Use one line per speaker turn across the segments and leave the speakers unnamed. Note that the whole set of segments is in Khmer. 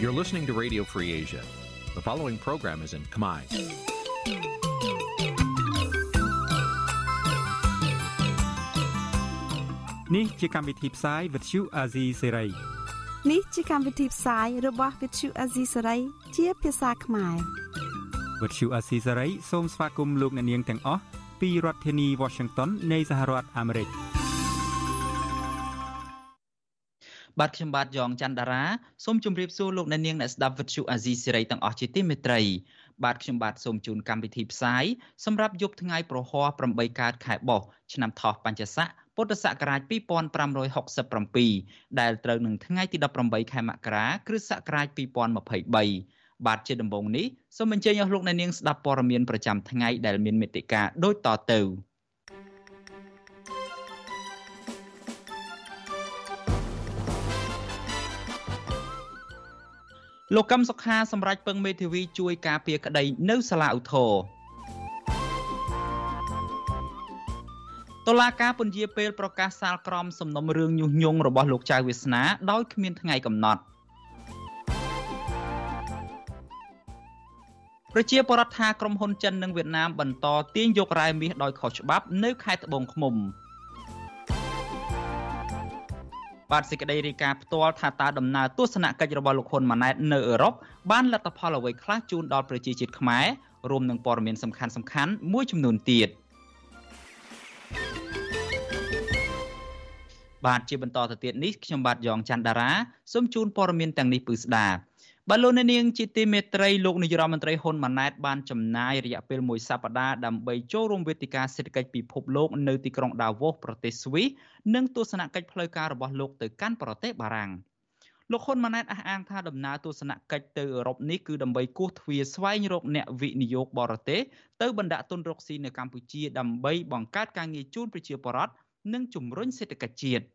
You're listening to Radio Free Asia. The following program is in Khmer.
Nǐ chi càm bi tiệp xáy vệt chiu a zì sê ray
នេះជាកម្មវិធីផ្សាយរបស់ Vithu Azisari ជាភាសាខ្មែរ
វត្តឈូអាស៊ីសេរីសូមស្វាគមន៍លោកអ្នកនាងទាំងអស់ពីរដ្ឋធានី Washington នៃសហរដ្ឋអាមេរិក
បាទខ្ញុំបាទយ៉ងច័ន្ទដារាសូមជម្រាបសួរលោកអ្នកនាងអ្នកស្ដាប់វិទ្យុអាស៊ីសេរីទាំងអស់ជាទីមេត្រីបាទខ្ញុំបាទសូមជូនកម្មវិធីផ្សាយសម្រាប់យប់ថ្ងៃប្រហ័ស8កើតខែបោះឆ្នាំថោះបัญចស័កពុទ្ធសករាជ2567ដែលត្រូវនឹងថ្ងៃទី18ខែមករាគ្រិស្តសករាជ2023បាទជាដំបូងនេះសូមអញ្ជើញអស់លោកអ្នកនាងស្ដាប់ព័ត៌មានប្រចាំថ្ងៃដែលមានមេត្តាដូចតទៅ លោកកឹមសុខាសម្រាប់ពឹងមេធាវីជួយការពារក្តីនៅសាលាឧទ្ធរតុលាការពន្យាពេលប្រកាសសាលក្រមសំណុំរឿងញុះញង់របស់លោកចៅវាសនាដោយគ្មានថ្ងៃកំណត់ប្រជាពលរដ្ឋថាក្រុមហ៊ុនចិននិងវៀតណាមបន្តទាញយករ៉ែមាសដោយខុសច្បាប់នៅខេត្តត្បូងឃ្មុំ បាទសេចក្តីរាយការណ៍ផ្ទាល់ថាតើដំណើរទស្សនកិច្ចរបស់លោកហ៊ុនម៉ាណែតនៅអឺរ៉ុបបានលទ្ធផលអ្វីខ្លះជូនដល់ប្រជាជាតិខ្មែររួមនឹងព័ត៌មានសំខាន់ៗមួយចំនួនទៀត។បាទជាបន្តទៅទៀតនេះខ្ញុំបាទយ៉ងច័ន្ទដារាសូមជូនព័ត៌មានទាំងនេះពឺស្ដាបា ទលោកនាងជាទីមេត្រីលោកនាយរដ្ឋមន្ត្រីហ៊ុនម៉ាណែតបានចំណាយរយៈពេលមួយសប្តាហ៍ដើម្បីចូលរួមវេទិកាសេដ្ឋកិច្ចពិភពលោកនៅទីក្រុងដាវ៉ូសប្រទេសស្វីសនិងទស្សនកិច្ចផ្លូវការរបស់លោកទៅកាន់ប្រទេសបារាំងលោកហ៊ុនម៉ាណែតអះអាងថាដំណើរទស្សនកិច្ចទៅអឺរ៉ុបនេះគឺដើម្បីគោះទ្វារស្វែងរកអ្នកវិនិយោគបរទេសទៅបណ្ដាក់ទុនរកស៊ីនៅកម្ពុជាដើម្បីបង្កើតការងារជូនប្រជាពលរដ្ឋនិងជំរុញសេដ្ឋកិច្ចជាតិ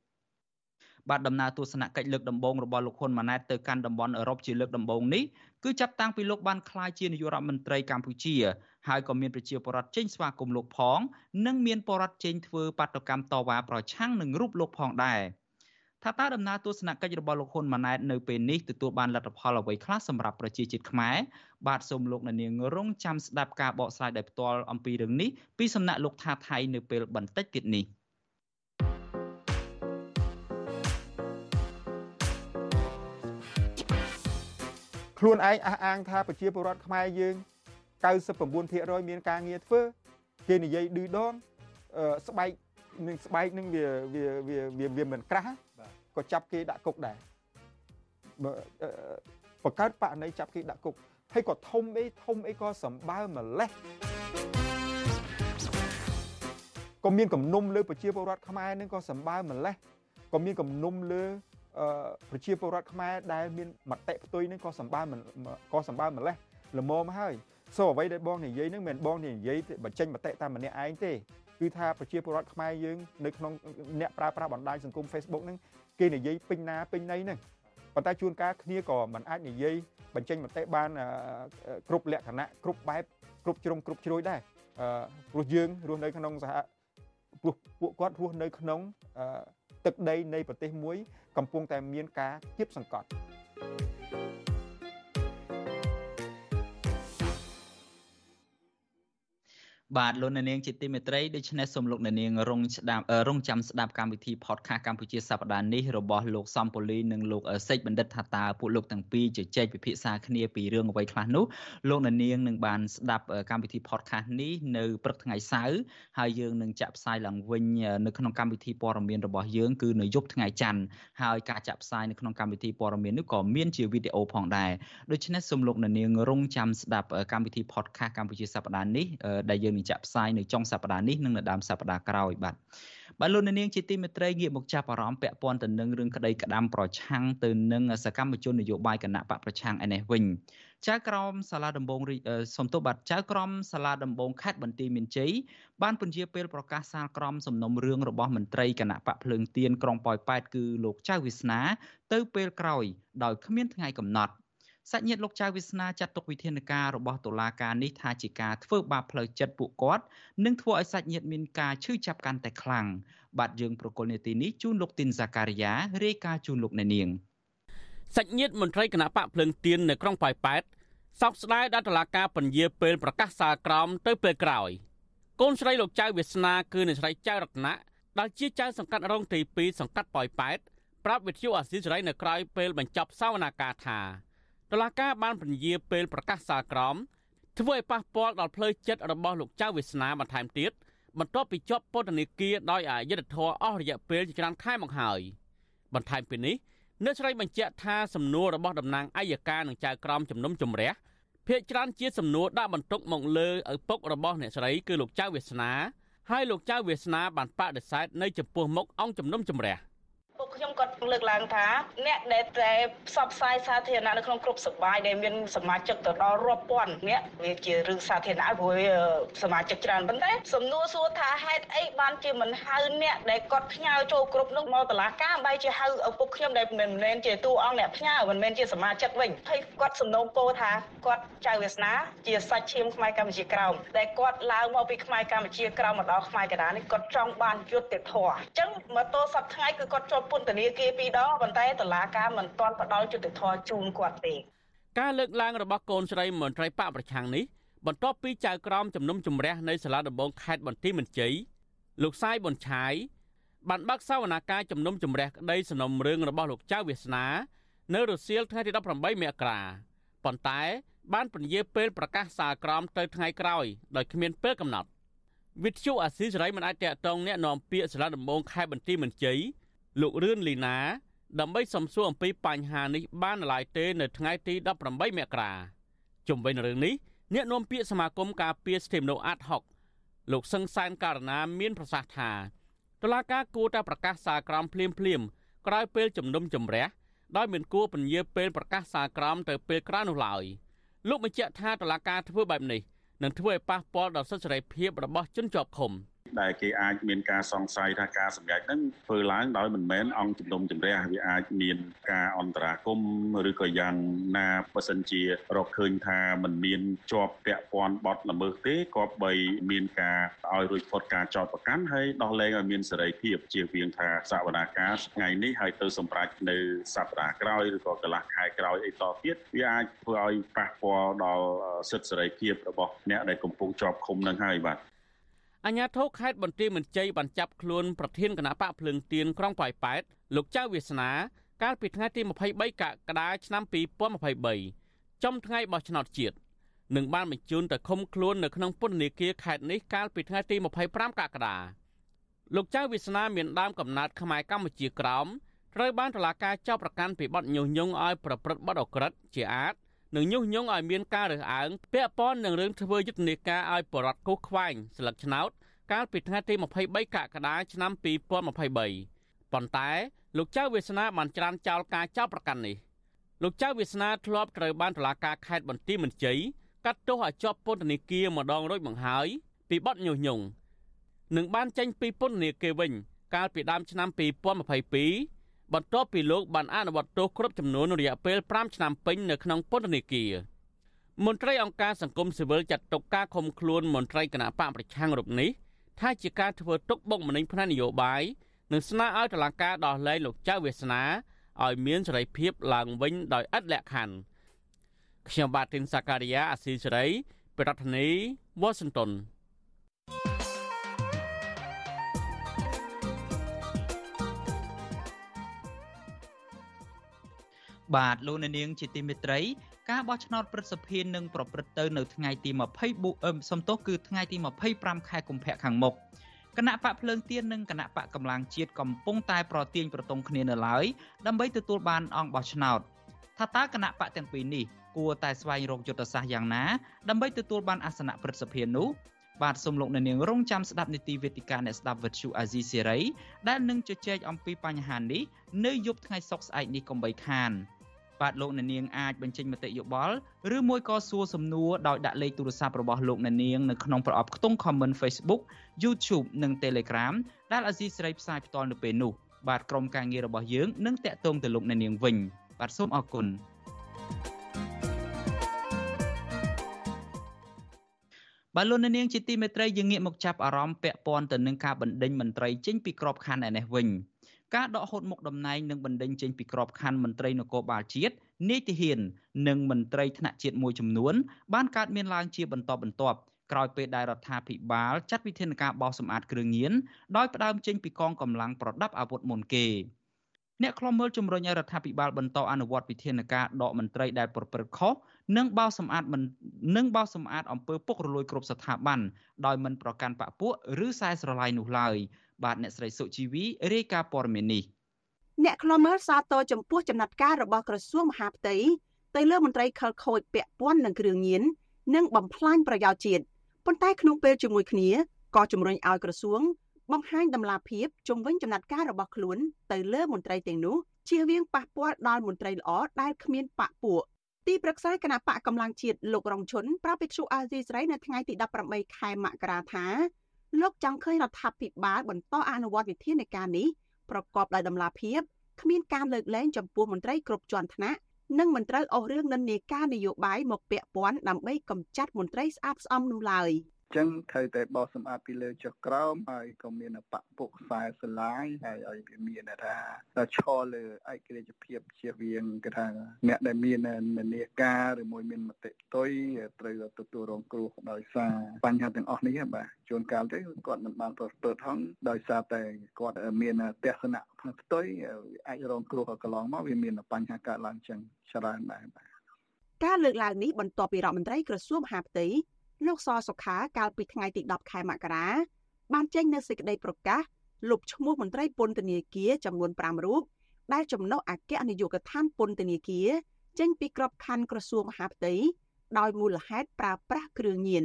បាទដំណើរទស្សនកិច្ចលើកដំបូងរបស់លោកហ៊ុនម៉ាណែតទៅកាន់តំបន់អឺរ៉ុបជាលើកដំបូងនេះគឺចាប់តាំងពីលោកបានក្លាយជានាយករដ្ឋមន្ត្រីកម្ពុជាហើយក៏មានប្រជាពលរដ្ឋចេញស្វាគមន៍លោកផង និងមានពលរដ្ឋចេញធ្វើបាតកម្មតវ៉ាប្រឆាំងនឹងរូបលោកផងដែរថាតើដំណើរទស្សនកិច្ចរបស់លោកហ៊ុនម៉ាណែតនៅពេលនេះទទួលបានលទ្ធផលអ្វីខ្លះសម្រាប់ប្រជាជាតិខ្មែរបាទសូមលោកអ្នកនាងរងចាំស្ដាប់ការបកស្រាយដោយផ្ទាល់អំពីរឿងនេះពីសំណាក់លោកថាថៃនៅពេលបន្តិចទៀតនេះ។
ខ្លួនឯងអះអាងថាប្រជាពលរដ្ឋខ្មែរយើង99%មានការងារធ្វើគេនិយាយឌឺដងស្បែកនឹងស្បែកនឹងវាវាវាវាមិនក្រាស់ក៏ចាប់គេដាក់គុកដែរបង្កើតបកណីចាប់គេដាក់គុកហើយក៏ធំអីធំអីក៏សម្បើម្លេះក៏មានគំនុំលើប្រជាពលរដ្ឋខ្មែរនឹងក៏សម្បើម្លេះក៏មានគំនុំលើ ប្រជាពលរដ្ឋខ្មែរដែលមានមតិផ្ទុយនឹងក៏សម្បើមក៏សម្បើម្លេះល្មមហើយសូអ្វីដែលបងនិយាយនឹងមិនបងនិយាយបញ្ចេញមតិតាមម្នាក់ឯងទេគឺថាប្រជាពលរដ្ឋខ្មែរយើងនៅក្នុងអ្នកប្រើប្រាស់បណ្ដាញសង្គម Facebook ហ្នឹងគេនិយាយពេញណាពេញណីហ្នឹងប៉ុន្តែជួនកាលគ្នាក៏មិនអាចនិយាយបញ្ចេញមតិបានគ្រប់លក្ខណៈគ្រប់បែបគ្រប់ជ្រុងគ្រប់ជ្រោយដែរព្រោះយើងរស់នៅក្នុងសហព្រោះពួកគាត់រស់នៅក្នុង ទឹកដីនៃប្រទេសមួយកំពុងតែមានការគៀបសង្កត់
បាទលោកអ្នកនាងជាទីមេត្រីដូច្នេះសូមលោកអ្នកនាងរងស្ដាប់រងចាំស្ដាប់កម្មវិធី podcast កម្ពុជាសប្តាហ៍នេះរបស់លោកសំពូលីនិងលោកសេចបណ្ឌិតថាតើពួកលោកទាំងពីរជជែកពិភាក្សាគ្នាពីរឿងអ្វីខ្លះនោះលោកអ្នកនាងនឹងបានស្ដាប់កម្មវិធី podcast នេះនៅព្រឹកថ្ងៃសៅរ៍ហើយយើងនឹងចាក់ផ្សាយឡើងវិញនៅក្នុងកម្មវិធីព័ត៌មានរបស់យើងគឺនៅយប់ថ្ងៃច័ន្ទហើយការចាក់ផ្សាយនៅក្នុងកម្មវិធីព័ត៌មាននេះក៏មានជាវីដេអូផងដែរដូច្នេះសូមលោកអ្នកនាងរងចាំស្ដាប់កម្មវិធី podcast កម្ពុជាសប្តាហ៍នេះដែលយើងនឹងចាក់ផ្សាយនៅចុងសប្តាហ៍នេះនិងនៅដើមសប្តាហ៍ក្រោយបាទបាទលោកនាងជាទីមេត្រីងាកមកចាប់អារម្មណ៍ពាក់ព័ន្ធទៅនឹងរឿងក្តីក្តាំប្រឆាំងទៅនឹងសកម្មជននយោបាយគណៈបកប្រឆាំងឯនេះវិញចៅក្រមសាលាដំបងសំទោសបាទចៅក្រមសាលាដំបងខេត្តបន្ទាយមានជ័យបានពន្យាពេលប្រកាសសាលក្រមសំណុំរឿងរបស់មន្ត្រីគណៈបកភ្លើងទៀនក្រុងប៉ោយប៉ែតគឺលោកចៅវិស្នា ទៅពេលក្រោយដោយគ្មានថ្ងៃកំណត់ សាច់ញាតិលោកចៅវាសនាចាត់ទុកវិធានការរបស់តុលាការនេះថាជាការធ្វើបាបផ្លូវចិត្តពួកគាត់និងធ្វើឲ្យសាច់ញាតិមានការឈឺចាប់កាន់តែខ្លាំងបាទយើងប្រកុលនេតិនេះជូនលោកទីនសាការីយ៉ារាយការណ៍ជូនលោកអ្នកនាង
សាច់ញាតិមន្ត្រីគណៈបកភ្លើងទៀននៅក្រុងប៉ោយប៉ែតសោកស្ដាយដល់តុលាការពន្យាពេលប្រកាសសាលក្រមទៅពេលក្រោយកូនស្រីលោកចៅវាសនាគឺអ្នកស្រីចៅរតនៈដែលជាចៅសង្កាត់រងទី2សង្កាត់ប៉ោយប៉ែតប្រាប់វិទ្យុអាស៊ីសេរីនៅក្រៅពេលបញ្ចប់សវនាការថា តុលាការបានពន្យាពេលប្រកាសសាលក្រមធ្វើឲ្យប៉ះពាល់ដល់ផ្លូវចិត្តរបស់លោកចៅវាសនាបន្ថែមទៀតបន្ទាប់ពីជាប់ពន្ធនាគារដោយអយុធធរអស់រយៈពេលជាច្រើនខែមកហើយបន្ថែមពីនេះអ្នកស្រីបញ្ជាក់ថាសំណួររបស់តំណាងអัยការនិងចៅក្រមជំនុំជម្រះភាគច្រើនជាសំណួរដាក់បន្ទុកមកលើឪពុករបស់អ្នកស្រីគឺលោកចៅវាសនាហើយលោកចៅវាសនាបានបដិសេធនៅចំពោះមុខអង្គជំនុំជម្រះ។
ពួក ខ្ញុំគាត់លើកឡើងថាអ្នកដែលតែផ្សព្វផ្សាយសាធារណៈនៅក្នុងគ្រប់សបាយដែលមានសមាជិកទៅដល់រាប់ពាន់អ្នកវាជារឿងសាធារណៈព្រោះសមាជិកច្រើនប៉ុន្តែសំណួរសួរថាហេតុអីបានជាមិនហៅអ្នកដែលគាត់ផ្ញើចូលគ្រប់នោះមកតុលាការបែរជាហៅឪពុកខ្ញុំដែលមិនមែនជាតួអង្គអ្នកផ្ញើមិនមែនជាសមាជិកវិញហើយគាត់សំណូមពរថាគាត់ចៅវាសនាជាសាច់ឈាមខ្មែរកម្ពុជាក្រោមដែលគាត់ឡើងមកពីខ្មែរកម្ពុជាក្រោមមកដល់ខ្មែរកណ្ដាលនេះគាត់ចង់បានយុត្តិធម៌អញ្ចឹងមកទល់សប្តាហ៍ថ្ងៃគឺគាត់ជាប់ពន្នាគារពីរដងប៉ុន្តែតុលាការមិនទាន់ផ្ដល់យុត្តិធម៌ជូនគាត់ទេ
ការលើកឡើងរបស់កូនស្រីមន្ត្រីបកប្រឆាំងនេះបន្ទាប់ពីចៅក្រមជំនុំជម្រះនៅសាលាដំបងខេត្តបន្ទាយមានជ័យលោកសាយប៊ុនឆាយបានបើកសវនាការជំនុំជម្រះក្តីសំណុំរឿងរបស់លោកចៅវាសនា នៅរសៀលថ្ងៃទី18មករាប៉ុន្តែ បានពន្យាពេលប្រកាសសាលក្រមទៅថ្ងៃក្រោយដោយគ្មានពេលកំណត់វិទ្យុអាស៊ីសេរីមិនអាចតកតងแนะនាំពាក្យសាលាដំបងខេត្តបន្ទាយមានជ័យ លោករឿនលីណាដើម្បីសំសួរអំពីបញ្ហានេះបានឡើយទេនៅថ្ងៃទី18មករាជុំវិញរឿងនេះអ្នកនាំពាក្យសមាគមការពារសិទ្ធិមនុស្សអាត់ហុកលោកសឹងសានករណាមានប្រសាសន៍ថាតុលាការគួរតែប្រកាសសាលក្រមភ្លាមភ្លាមក្រោយពេលជំនុំជម្រះដោយមិនគួរពន្យាពេលប្រកាសសាលក្រមទៅពេលក្រោយនោះឡើយលោកបញ្ជាក់ថាតុលាការធ្វើបែបនេះនឹងធ្វើឲ្យប៉ះពាល់ដល់សិទ្ធិសេរីភាពរបស់ជនជាប់ឃុំ។
ដែលគេអាចមានការសង្ស័យថាការសម្រេចហ្នឹងធ្វើឡើងដោយមិនមែនអង្គជំនុំជម្រះវាអាចមានការអន្តរាគមឬក៏យ៉ាងណាបើសិនជារកឃើញថាมันមានជាប់ពាក់ព័ន្ធបទល្មើសទេក៏បីមានការឲ្យរួចផុតការចោទប្រកាន់ហើយដោះលែងឲ្យមានសេរីភាពជាវៀងថាសវនាការថ្ងៃនេះហើយទៅសម្រេចនៅសប្តាហ៍ក្រោយឬក៏កន្លះខែក្រោយអីតទៀតវាអាចធ្វើឲ្យប៉ះពាល់ដល់សិទ្ធិសេរីភាពរបស់អ្នកដែលកំពុងជាប់ឃុំនឹងហើយបាទ
អាញាធរខេត្តបន្ទាយមានជ័យបានចាប់ខ្លួនប្រធានគណៈបកភ្លើងទៀនក្រុងប៉ោយប៉ែតលោកចៅវាសនា កាលពីថ្ងៃទី23កក្កដាឆ្នាំ2023ចំថ្ងៃបោះឆ្នោតជាតិនឹងបានបញ្ជូនទៅឃុំខ្លួននៅក្នុងពន្ធនាគារខេត្តនេះកាលពីថ្ងៃទី25កក្កដាលោកចៅវាសនាមានដើមកំណើតខ្មែរកម្ពុជាក្រោមត្រូវបានតុលាការចោទប្រកាន់ពីបទញុះញង់ឲ្យប្រព្រឹត្តបទអក្រិតជាអាច និងញុះញង់ឲ្យមានការរើសអើងពាក់ព័ន្ធនឹងរឿងធ្វើយុទ្ធនាការឲ្យបរដ្ឋគូសខ្វែងស្លឹកឆ្នោត កាលពីថ្ងៃទី23កក្កដាឆ្នាំ2023ប៉ុន្តែលោកចៅវាសនាបានច្រានចោលការចោទប្រកាន់នេះលោកចៅវាសនាធ្លាប់ត្រូវបានតុលាការខេត្តបន្ទាយមានជ័យកាត់ទោសឲ្យជាប់ពន្ធនាគារម្ដងរួចមកហើយពីបទញុះញង់នឹងបានចេញពីពន្ធនាគារវិញ កាលពីដើមឆ្នាំ2022 បន្ទាប់ពីលោកបានអនុវត្តទោសគ្រប់ចំនួនរយៈពេល5ឆ្នាំពេញនៅក្នុងពន្ធនាគារមន្ត្រីអង្គការសង្គមស៊ីវិលចាត់ទុកការឃុំខ្លួនមន្ត្រីគណៈបកប្រឆាំងរូបនេះថាជាការធ្វើទុកបុកម្នេញផ្នែកនយោបាយនិងស្នើឲ្យតុលាការដោះលែងលោកចៅវាសនាឲ្យមានសេរីភាពឡើងវិញដោយឥតលក្ខខណ្ឌខ្ញុំបាទទីនសាការីយ៉ាអាស៊ីសេរីប្រធានាធិបតី Washington
បាទលោកអ្នកនាងជាទីមេត្រីការបោះឆ្នោតព្រឹទ្ធសភានឹងប្រព្រឹត្តទៅនៅថ្ងៃទី20សំទោសគឺថ្ងៃទី25ខែកុម្ភៈខាងមុខគណៈបកភ្លើងទៀននិងគណៈបកកម្លាំងជាតិកំពុងតែប្រទៀងប្រទង់គ្នានៅឡើយដើម្បីទទួលបានអង្គបោះឆ្នោតថាតើគណៈបកទាំងពីរនេះគួរតែស្វែងរកយុទ្ធសាស្ត្រយ៉ាងណាដើម្បីទទួលបានអាសនៈព្រឹទ្ធសភានោះបាទសូមលោកអ្នកនាងរងចាំស្ដាប់នីតិវេទិកាអ្នកស្ដាប់វិទ្យុអាស៊ីសេរីដែលនឹងជជែកអំពីបញ្ហានេះនៅយប់ថ្ងៃសុក្រស្អែកនេះកុំបីខាន បាទលោកអ្នកនាងអាចបញ្ចេញមតិយោបល់ឬមួយក៏សួរសំណួរដោយដាក់លេខទូរស័ព្ទរបស់លោកអ្នកនាងនៅក្នុងប្រអប់ខ្ទង់ comment Facebook YouTube និង Telegram ដែលអាស៊ីសេរីផ្សាយផ្ទាល់នៅពេលនោះបាទក្រុមការងាររបស់យើងនឹងតាក់ទងទៅលោកអ្នកនាងវិញបាទសូមអរគុណបាទលោកនាងជាទីមេត្រីយើងងាកមកចាប់អារម្មណ៍ពាក់ព័ន្ធទៅនឹងការបណ្ដេញមន្ត្រីចេញពីក្របខ័ណ្ឌឯនេះវិញ ការដកហូតមុខតំណែងនិងបណ្ដេញចេញពីក្របខ័ណ្ឌមន្ត្រីនគរបាលជាតិនីតិហ៊ាននិងមន្ត្រីថ្នាក់ជាតិមួយចំនួនបានកើតមានឡើងជាបន្តបន្ទាប់ក្រោយពេលដែលរដ្ឋាភិបាលចាត់វិធានការបោសសម្អាតគ្រឿងញៀនដោយផ្ដើមចេញពីកងកម្លាំងប្រដាប់អាវុធមុនគេអ្នកខ្លំមើលជំរុញឲ្យរដ្ឋាភិបាលបន្តអនុវត្តវិធានការដកមន្ត្រីដែលប្រព្រឹត្តខុសនិងបោសសម្អាតមិននិងបោសសម្អាតអំពើពុករលួយគ្រប់ស្ថាប័នដោយមិនប្រកាន់បពពួកឬខ្សែស្រឡាយនោះឡើយ បាទអ្នកស្រីសុជីវីរាយការណ៍ព័ត៌មាននេះ
អ្នកខ្លំមើលសាទរចំពោះចំណាត់ការរបស់ក្រសួងមហាផ្ទៃទៅលើមន្ត្រីខលខូចពាក់ព័ន្ធនឹងគ្រឿងញៀននិងបំផ្លាញប្រយោជន៍ជាតិប៉ុន្តែក្នុងពេលជាមួយគ្នាក៏ជំរុញឲ្យក្រសួងបង្ហាញដំណាភាពជំវិញចំណាត់ការរបស់ខ្លួនទៅលើមន្ត្រីទាំងនោះជៀសវាងប៉ះពាល់ដល់មន្ត្រីល្អដែលគ្មានបកពួកទីប្រឹក្សាគណៈបកកម្លាំងជាតិលោករងឈុនប្រាប់វិទ្យុអាស៊ីសេរីនៅថ្ងៃទី18ខែមករាថា លោកចង់ឃើញរដ្ឋាភិបាលបន្តអនុវត្តវិធានការនេះប្រកបដោយតម្លាភាពគ្មានការលើកលែងចំពោះមន្ត្រីគ្រប់ជាន់ថ្នាក់និងមិនត្រូវអស់រឿងនិន្នាការនយោបាយមកពាក់ព័ន្ធដើម្បីកម្ចាត់មន្ត្រីស្អាតស្អំនោះឡើយ។
ចឹងត្រូវតែបោះសម្អាតពីលើចុះក្រោមហើយក៏មានបពពុកខ្សែស្រឡាយហើយឲ្យវាមានថាឈរលើឯករាជ្យភាពជាវៀងគេថាអ្នកដែលមាននានាការឬមួយមានមតិផ្ទុយត្រូវទទួលរងគ្រោះដោយសារបញ្ហាទាំងអស់នេះបាទជួនកាលទៅគាត់មិនបានប្រព្រឹត្តហងដោយសារតែគាត់មានទស្សនៈផ្ទុយអាចរងគ្រោះកន្លងមកវាមានបញ្ហាកើតឡើងចឹងច្រើនដែរបាទ
ការលើកឡើងនេះបន្ទាប់ពីរដ្ឋមន្ត្រីក្រសួងមហាផ្ទៃ លោកសសុខាកាលពីថ្ងៃទី10ខែមករាបានចេញនូវសេចក្តីប្រកាសលុបឈ្មោះមន្ត្រីពន្ធនាគារចំនួន5រូបដែលចំណុះអគ្គនាយកដ្ឋានពន្ធនាគារចេញពីក្របខ័ណ្ឌក្រសួងមហាផ្ទៃដោយមូលហេតុប្រើប្រាស់គ្រឿងញៀន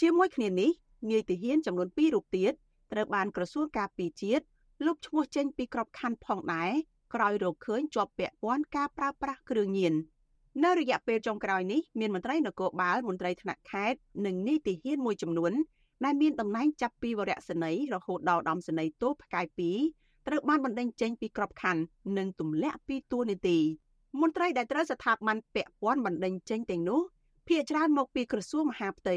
ជាមួយគ្នានេះនាយទាហានចំនួន2រូបទៀតត្រូវបានក្រសួងការពារជាតិលុបឈ្មោះចេញពីក្របខ័ណ្ឌផងដែរក្រោយរកឃើញជាប់ពាក់ព័ន្ធការប្រើប្រាស់គ្រឿងញៀន នៅរយៈពេលចុងក្រោយនេះមានមន្ត្រីនគរបាលមន្ត្រីថ្នាក់ខេត្តនិងនីតិហ៊ានមួយចំនួនដែលមានតំណែងចាប់ពីវរៈសេនីយ៍រហូតដល់ដំសេនីយ៍ទោផ្កាយ2ត្រូវបានបណ្តេញចេញពីក្របខ័ណ្ឌនិងទម្លាក់ពីតួនាទីមន្ត្រីដែលត្រូវស្ថាប័នពាក់ព័ន្ធបណ្តេញចេញទាំងនោះភាគច្រើនមកពីក្រសួងមហាផ្ទៃ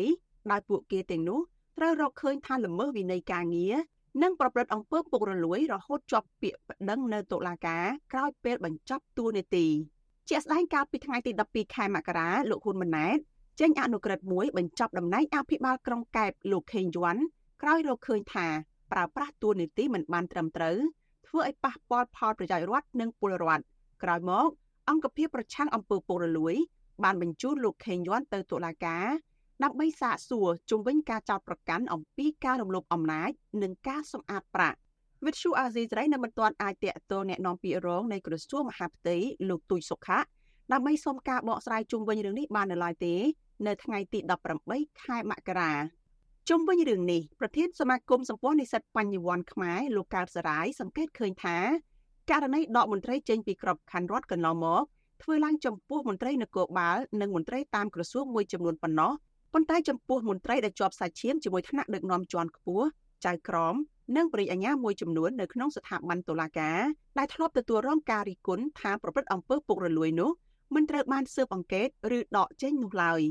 ដោយពួកគេទាំងនោះត្រូវរកឃើញថាល្មើសវិន័យការងារនិងប្រព្រឹត្តអំពើពុករលួយរហូតជាប់ពាក្យប្តឹងនៅតុលាការក្រោយពេលបញ្ចប់តួនាទី ជាក់ស្ដែងកាលពីថ្ងៃទី12ខែមករាលោកហ៊ុនម៉ាណែតចេញអនុក្រឹត្យមួយបញ្ចប់តំណែងអភិបាលក្រុងកែបលោកខេងយ័ន្តក្រោយរកឃើញថាប្រើប្រាស់តួនាទីមិនបានត្រឹមត្រូវធ្វើឲ្យប៉ះពាល់ផលប្រយោជន៍រដ្ឋនិងពលរដ្ឋក្រោយមក អង្គភាពប្រឆាំងអំពើពុករលួយ បានបញ្ជូនលោកខេងយ័ន្តទៅតុលាការដើម្បីសាកសួរជុំវិញការចោទប្រកាន់អំពីការរំលោភអំណាចនិងការសម្អាតប្រាក់ វិទ្យុអាស៊ីសេរីនៅមិនទាន់អាចតាក់ទងแนะនាំពាក្យរងនៃក្រសួងមហាផ្ទៃលោកទូចសុខៈដើម្បីសុំការបកស្រាយជុំវិញរឿងនេះបាននៅឡើយទេ នៅថ្ងៃទី18ខែមករាជុំវិញរឿងនេះប្រធានសមាគមសម្ព័ន្ធនិស្សិតបញ្ញវន្តខ្មែរលោកកើតសរាយសង្កេតឃើញថាករណីដកមន្ត្រីចេញពីក្របខ័ណ្ឌរដ្ឋកន្លងមកធ្វើឡើងចំពោះមន្ត្រីនគរបាលនិងមន្ត្រីតាមក្រសួងមួយចំនួនប៉ុណ្ណោះប៉ុន្តែចំពោះមន្ត្រីដែលជាប់សាច់ឈាមជាមួយថ្នាក់ដឹកនាំជាន់ខ្ពស់ចៅក្រម និងបរិយាអាញាមួយចំនួននៅក្នុងស្ថាប័នតុលាការដែលធ្លាប់ទទួលរងការរិះគន់ថាប្រព្រឹត្តអំពើពុករលួយនោះមិនត្រូវបានស៊ើបអង្កេតឬដកចេញនោះឡើយ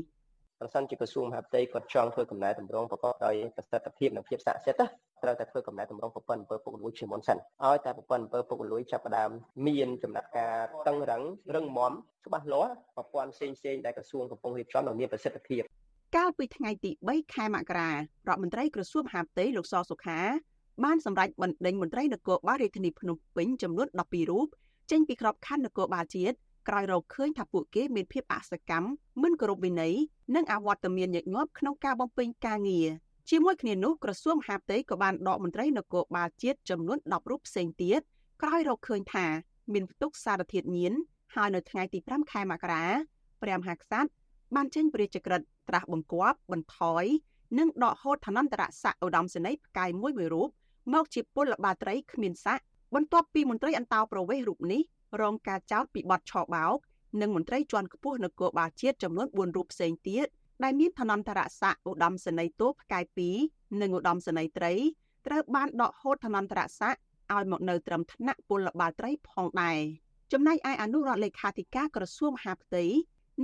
ប្រសិនជាក្រសួងមហាផ្ទៃគាត់ចង់ធ្វើកំណែតម្រង់ប្រកបដោយប្រសិទ្ធភាពនិងភាពស័ក្តិសិទ្ធិត្រូវតែធ្វើកំណែតម្រង់ប្រព័ន្ធអំពើពុករលួយជាមុនសិនឲ្យតែប្រព័ន្ធអំពើពុករលួយចាប់ផ្ដើមមានចំណាត់ការតឹងរឹងរឹងមាំច្បាស់លាស់ប្រព័ន្ធផ្សេងផ្សេងដែលក្រសួងកំពុងរៀបចំនិងមានប្រសិទ្ធភាព
កាលពីថ្ងៃទី3ខែមករារដ្ឋមន្ត្រីក្រសួងមហាផ្ទៃលោកសសុខា បានសម្រេចបណ្ដេញមន្ត្រីនគរបាលរាជធានីភ្នំពេញចំនួន12រូបចេញពីក្របខ័ណ្ឌនគរបាលជាតិក្រោយរកឃើញថាពួកគេមានភាពអសកម្មមិនគោរពវិន័យនិងអវត្តមានញឹកញាប់ក្នុងការបំពេញការងារជាមួយគ្នានោះក្រសួងមហាផ្ទៃក៏បានដកមន្ត្រីនគរបាលជាតិចំនួន10រូបផ្សេងទៀតក្រោយរកឃើញថាមានផ្ទុកសារធាតុញៀនហើយនៅថ្ងៃទី5ខែមករាព្រះមហាក្សត្របានចេញព្រះរាជក្រឹត្យត្រាស់បង្គាប់បន្ថយនិងដកហូតឋានន្តរស័ក្តិឧត្តមសេនីយ៍ផ្កាយមួយមួយរូប មកជាពលបាត្រីគ្មានស័ក្តិបន្ទាប់ពីមន្ត្រីអន្តោប្រវេសន៍រូបនេះរងការចោទពីបទឆបោកនិងមន្ត្រីជាន់ខ្ពស់នគរបាលជាតិចំនួន4រូបផ្សេងទៀតដែលមានឋានន្តរស័ក្តិឧត្តមសេនីយ៍ទោផ្កាយ2និងឧត្តមសេនីយ៍ត្រីត្រូវបានដកហូតឋានន្តរស័ក្តិឲ្យមកនៅត្រឹមថ្នាក់ពលបាលត្រីផងដែរចំណែកឯអនុរដ្ឋលេខាធិការក្រសួងមហាផ្ទៃ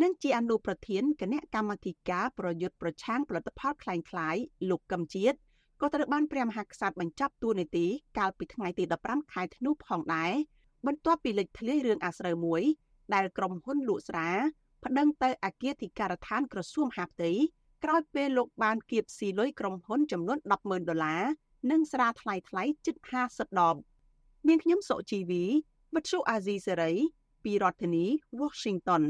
និងជាអនុប្រធានគណៈកម្មាធិការប្រយុទ្ធប្រឆាំងផលិតផលคล้ายៗលោកកឹមជាតិ ក៏ត្រូវបានព្រះមហាក្សត្របញ្ចប់តួនាទីកាលពីថ្ងៃទី15ខែធ្នូផងដែរបន្ទាប់ពីលេចធ្លាយរឿងអាស្រូវមួយ ដែលក្រុមហ៊ុនលក់ស្រាប្តឹងទៅអគារធិការដ្ឋានក្រសួងមហាផ្ទៃក្រោយពេលលោកបានគៀបស៊ីលុយក្រុមហ៊ុនចំនួន100000ដុល្លារនិងស្រាថ្លៃថ្លៃជិត50ដបមានខ្ញុំសុជីវីវិទ្យុអាស៊ីសេរីពីរដ្ឋធានី Washington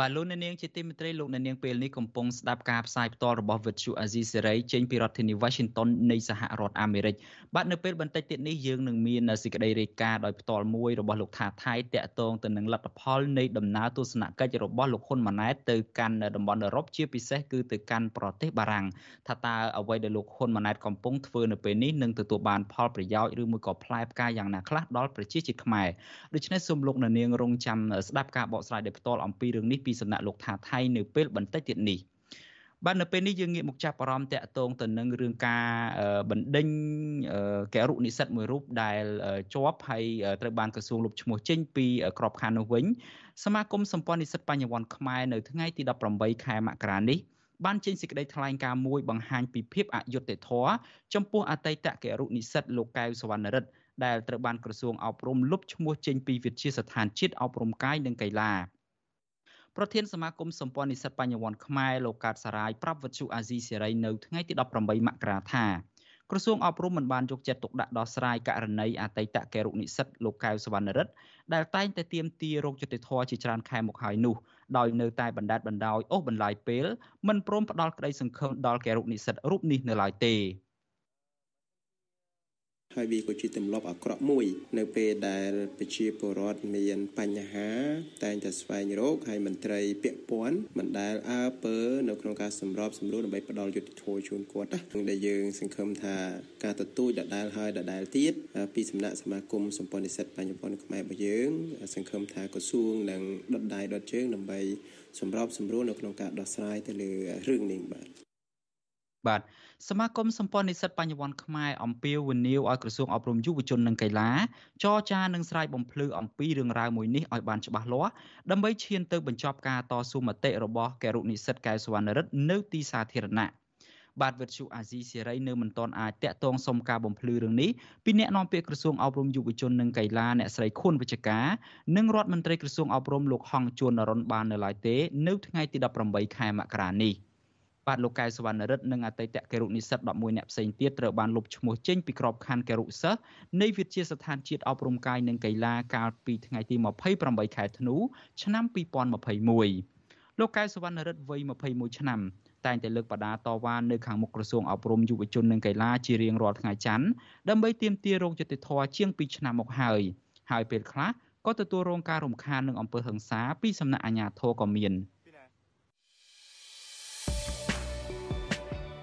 បាទលោកអ្នកនាងជាទីមេត្រីលោកអ្នកនាងពេលនេះកំពុងស្ដាប់ការផ្សាយផ្ទាល់របស់វិទ្យុអាស៊ីសេរីចេញពីរដ្ឋធានី Washington នៃសហរដ្ឋអាមេរិកបាទនៅពេលបន្តិចទៀតនេះយើងនឹងមានសេចក្តីរាយការណ៍ដោយផ្ទាល់មួយរបស់លោកថាថៃតាក់ទងទៅនឹងលទ្ធផលនៃដំណើរទស្សនកិច្ចរបស់លោកហ៊ុនម៉ាណែតទៅកាន់តំបន់អឺរ៉ុបជាពិសេសគឺទៅកាន់ប្រទេសបារាំងថាតើអ្វីដែលលោកហ៊ុនម៉ាណែតកំពុងធ្វើនៅពេលនេះនឹងទទួលបានផលប្រយោជន៍ឬមួយក៏ផ្លែផ្កាយ៉ាងណាខ្លះដល់ប្រជាជាតិខ្មែរដូច្នេះសូមលោកអ្នកនាងរងចាំស្ដាប់ការបកស្រាយដោយផ្ទាល់អំពីរឿងនេះពីសំណាក់លោកថាថៃនៅពេលបន្តិចទៀតនេះបាទនៅពេលនេះយើងងាកមកចាប់អារម្មណ៍តាក់ទងទៅនឹងរឿងការបណ្ដេញកែរុនិស្សិតមួយរូបដែលជាប់ហើយត្រូវបានក្រសួងលុបឈ្មោះចេញពីក្របខ័ណ្ឌនោះវិញសមាគមសម្ព័ន្ធនិស្សិតបញ្ញវន្តខ្មែរនៅថ្ងៃទី18ខែមករានេះបានចេញសេចក្តីថ្លែងការណ៍មួយបង្ហាញពីភាពអយុត្តិធម៌ចំពោះអតីតកែរុនិស្សិតលោកកែវសវណ្ណរិទ្ធដែលត្រូវបានក្រសួងអប់រំលុបឈ្មោះចេញពីវិទ្យាស្ថានជាតិអប់រំកាយនិងកីឡា ប្រធានសមាគមសម្ព័ន្ធនិស្សិតបញ្ញវន្តខ្មែរលោកកើតសារាយប្រាប់វិទ្យុអាស៊ីសេរីនៅថ្ងៃទី18មករាថាក្រសួងអប់រំមិនបានយកចិត្តទុកដាក់ដោះស្រាយករណីអតីតកែរុនិស្សិតលោកកៅសវណ្ណរិទ្ធដែលតែងតែទាមទាររោគយុតិធធជាច្រើនខែមកហើយនោះដោយនៅតែបណ្ដេតបណ្ដោយអូសបន្លាយពេលមិនព្រមផ្ដល់ក្តីសង្ឃឹមដល់កែរុនិស្សិតរូបនេះនៅឡើយទេ
ហើយវាក៏ជាទម្លាប់អាក្រក់មួយ នៅពេលដែលប្រជាពលរដ្ឋមានបញ្ហា តែងតែស្វែងរកហើយមន្ត្រីពាក់ព័ន្ធមិនដែលអើពើនៅក្នុងការសម្របសម្រួលដើម្បីផ្ដល់យុត្តិធម៌ជូនគាត់ណាដែលយើងសង្ឃឹមថាការទទូចដដែលហើយដដែលទៀតពីសំណាក់សមាគមសម្ព័ន្ធនិស្សិតបញ្ញវន្តខ្មែររបស់យើងសង្ឃឹមថាក្រសួងនឹងដុតដៃដុតជើងដើម្បីសម្របសម្រួលនៅក្នុងការដោះស្រាយទៅលើរឿងនេះបាទ
បាទ សមាគមសម្ព័ន្ធនិស្សិតបញ្ញវន្តខ្មែរអំពាវនាវឲ្យក្រសួងអប់រំយុវជននិងកីឡាចរចានិងស្រាយបំភ្លឺអំពីរឿងរ៉ាវមួយនេះឲ្យបានច្បាស់លាស់ដើម្បីឈានទៅបញ្ចប់ការតស៊ូមតិរបស់កែរុនិស្សិតកែសវណ្ណរិទ្ធនៅទីសាធារណៈបាទវិទ្យុអាស៊ីសេរីនៅមិនទាន់អាចតាក់ទងសុំការបំភ្លឺរឿងនេះពីអ្នកនាំពាក្យក្រសួងអប់រំយុវជននិងកីឡាអ្នកស្រីខួនវិជ្ជការនិងរដ្ឋមន្ត្រីក្រសួងអប់រំលោកហងជួននរុនបាននៅឡើយទេ នៅថ្ងៃទី18ខែមករានេះ។ បាទលោកកែសវណ្ណរិទ្ធនិងអតីតគរុនិស្សិត11នាក់ផ្សេងទៀតត្រូវបានលុបឈ្មោះចេញពីក្របខ័ណ្ឌគរុសិស្សនៃវិទ្យាស្ថានជាតិអប់រំកាយនិងកីឡាកាលពីថ្ងៃទី28ខែធ្នូឆ្នាំ2021លោកកែសវណ្ណរិទ្ធវ័យ21ឆ្នាំតែងតែលើកបដាតវ៉ានៅខាងមុខក្រសួងអប់រំយុវជននិងកីឡាជារៀងរាល់ថ្ងៃច័ន្ទដើម្បីទាមទាររោគយុតិធធជាង2ឆ្នាំមកហើយហើយពេលខ្លះក៏ទទួលរងការរំខាននឹងអំពើហិង្សាពីសំណាក់អាជ្ញាធរក៏មាន។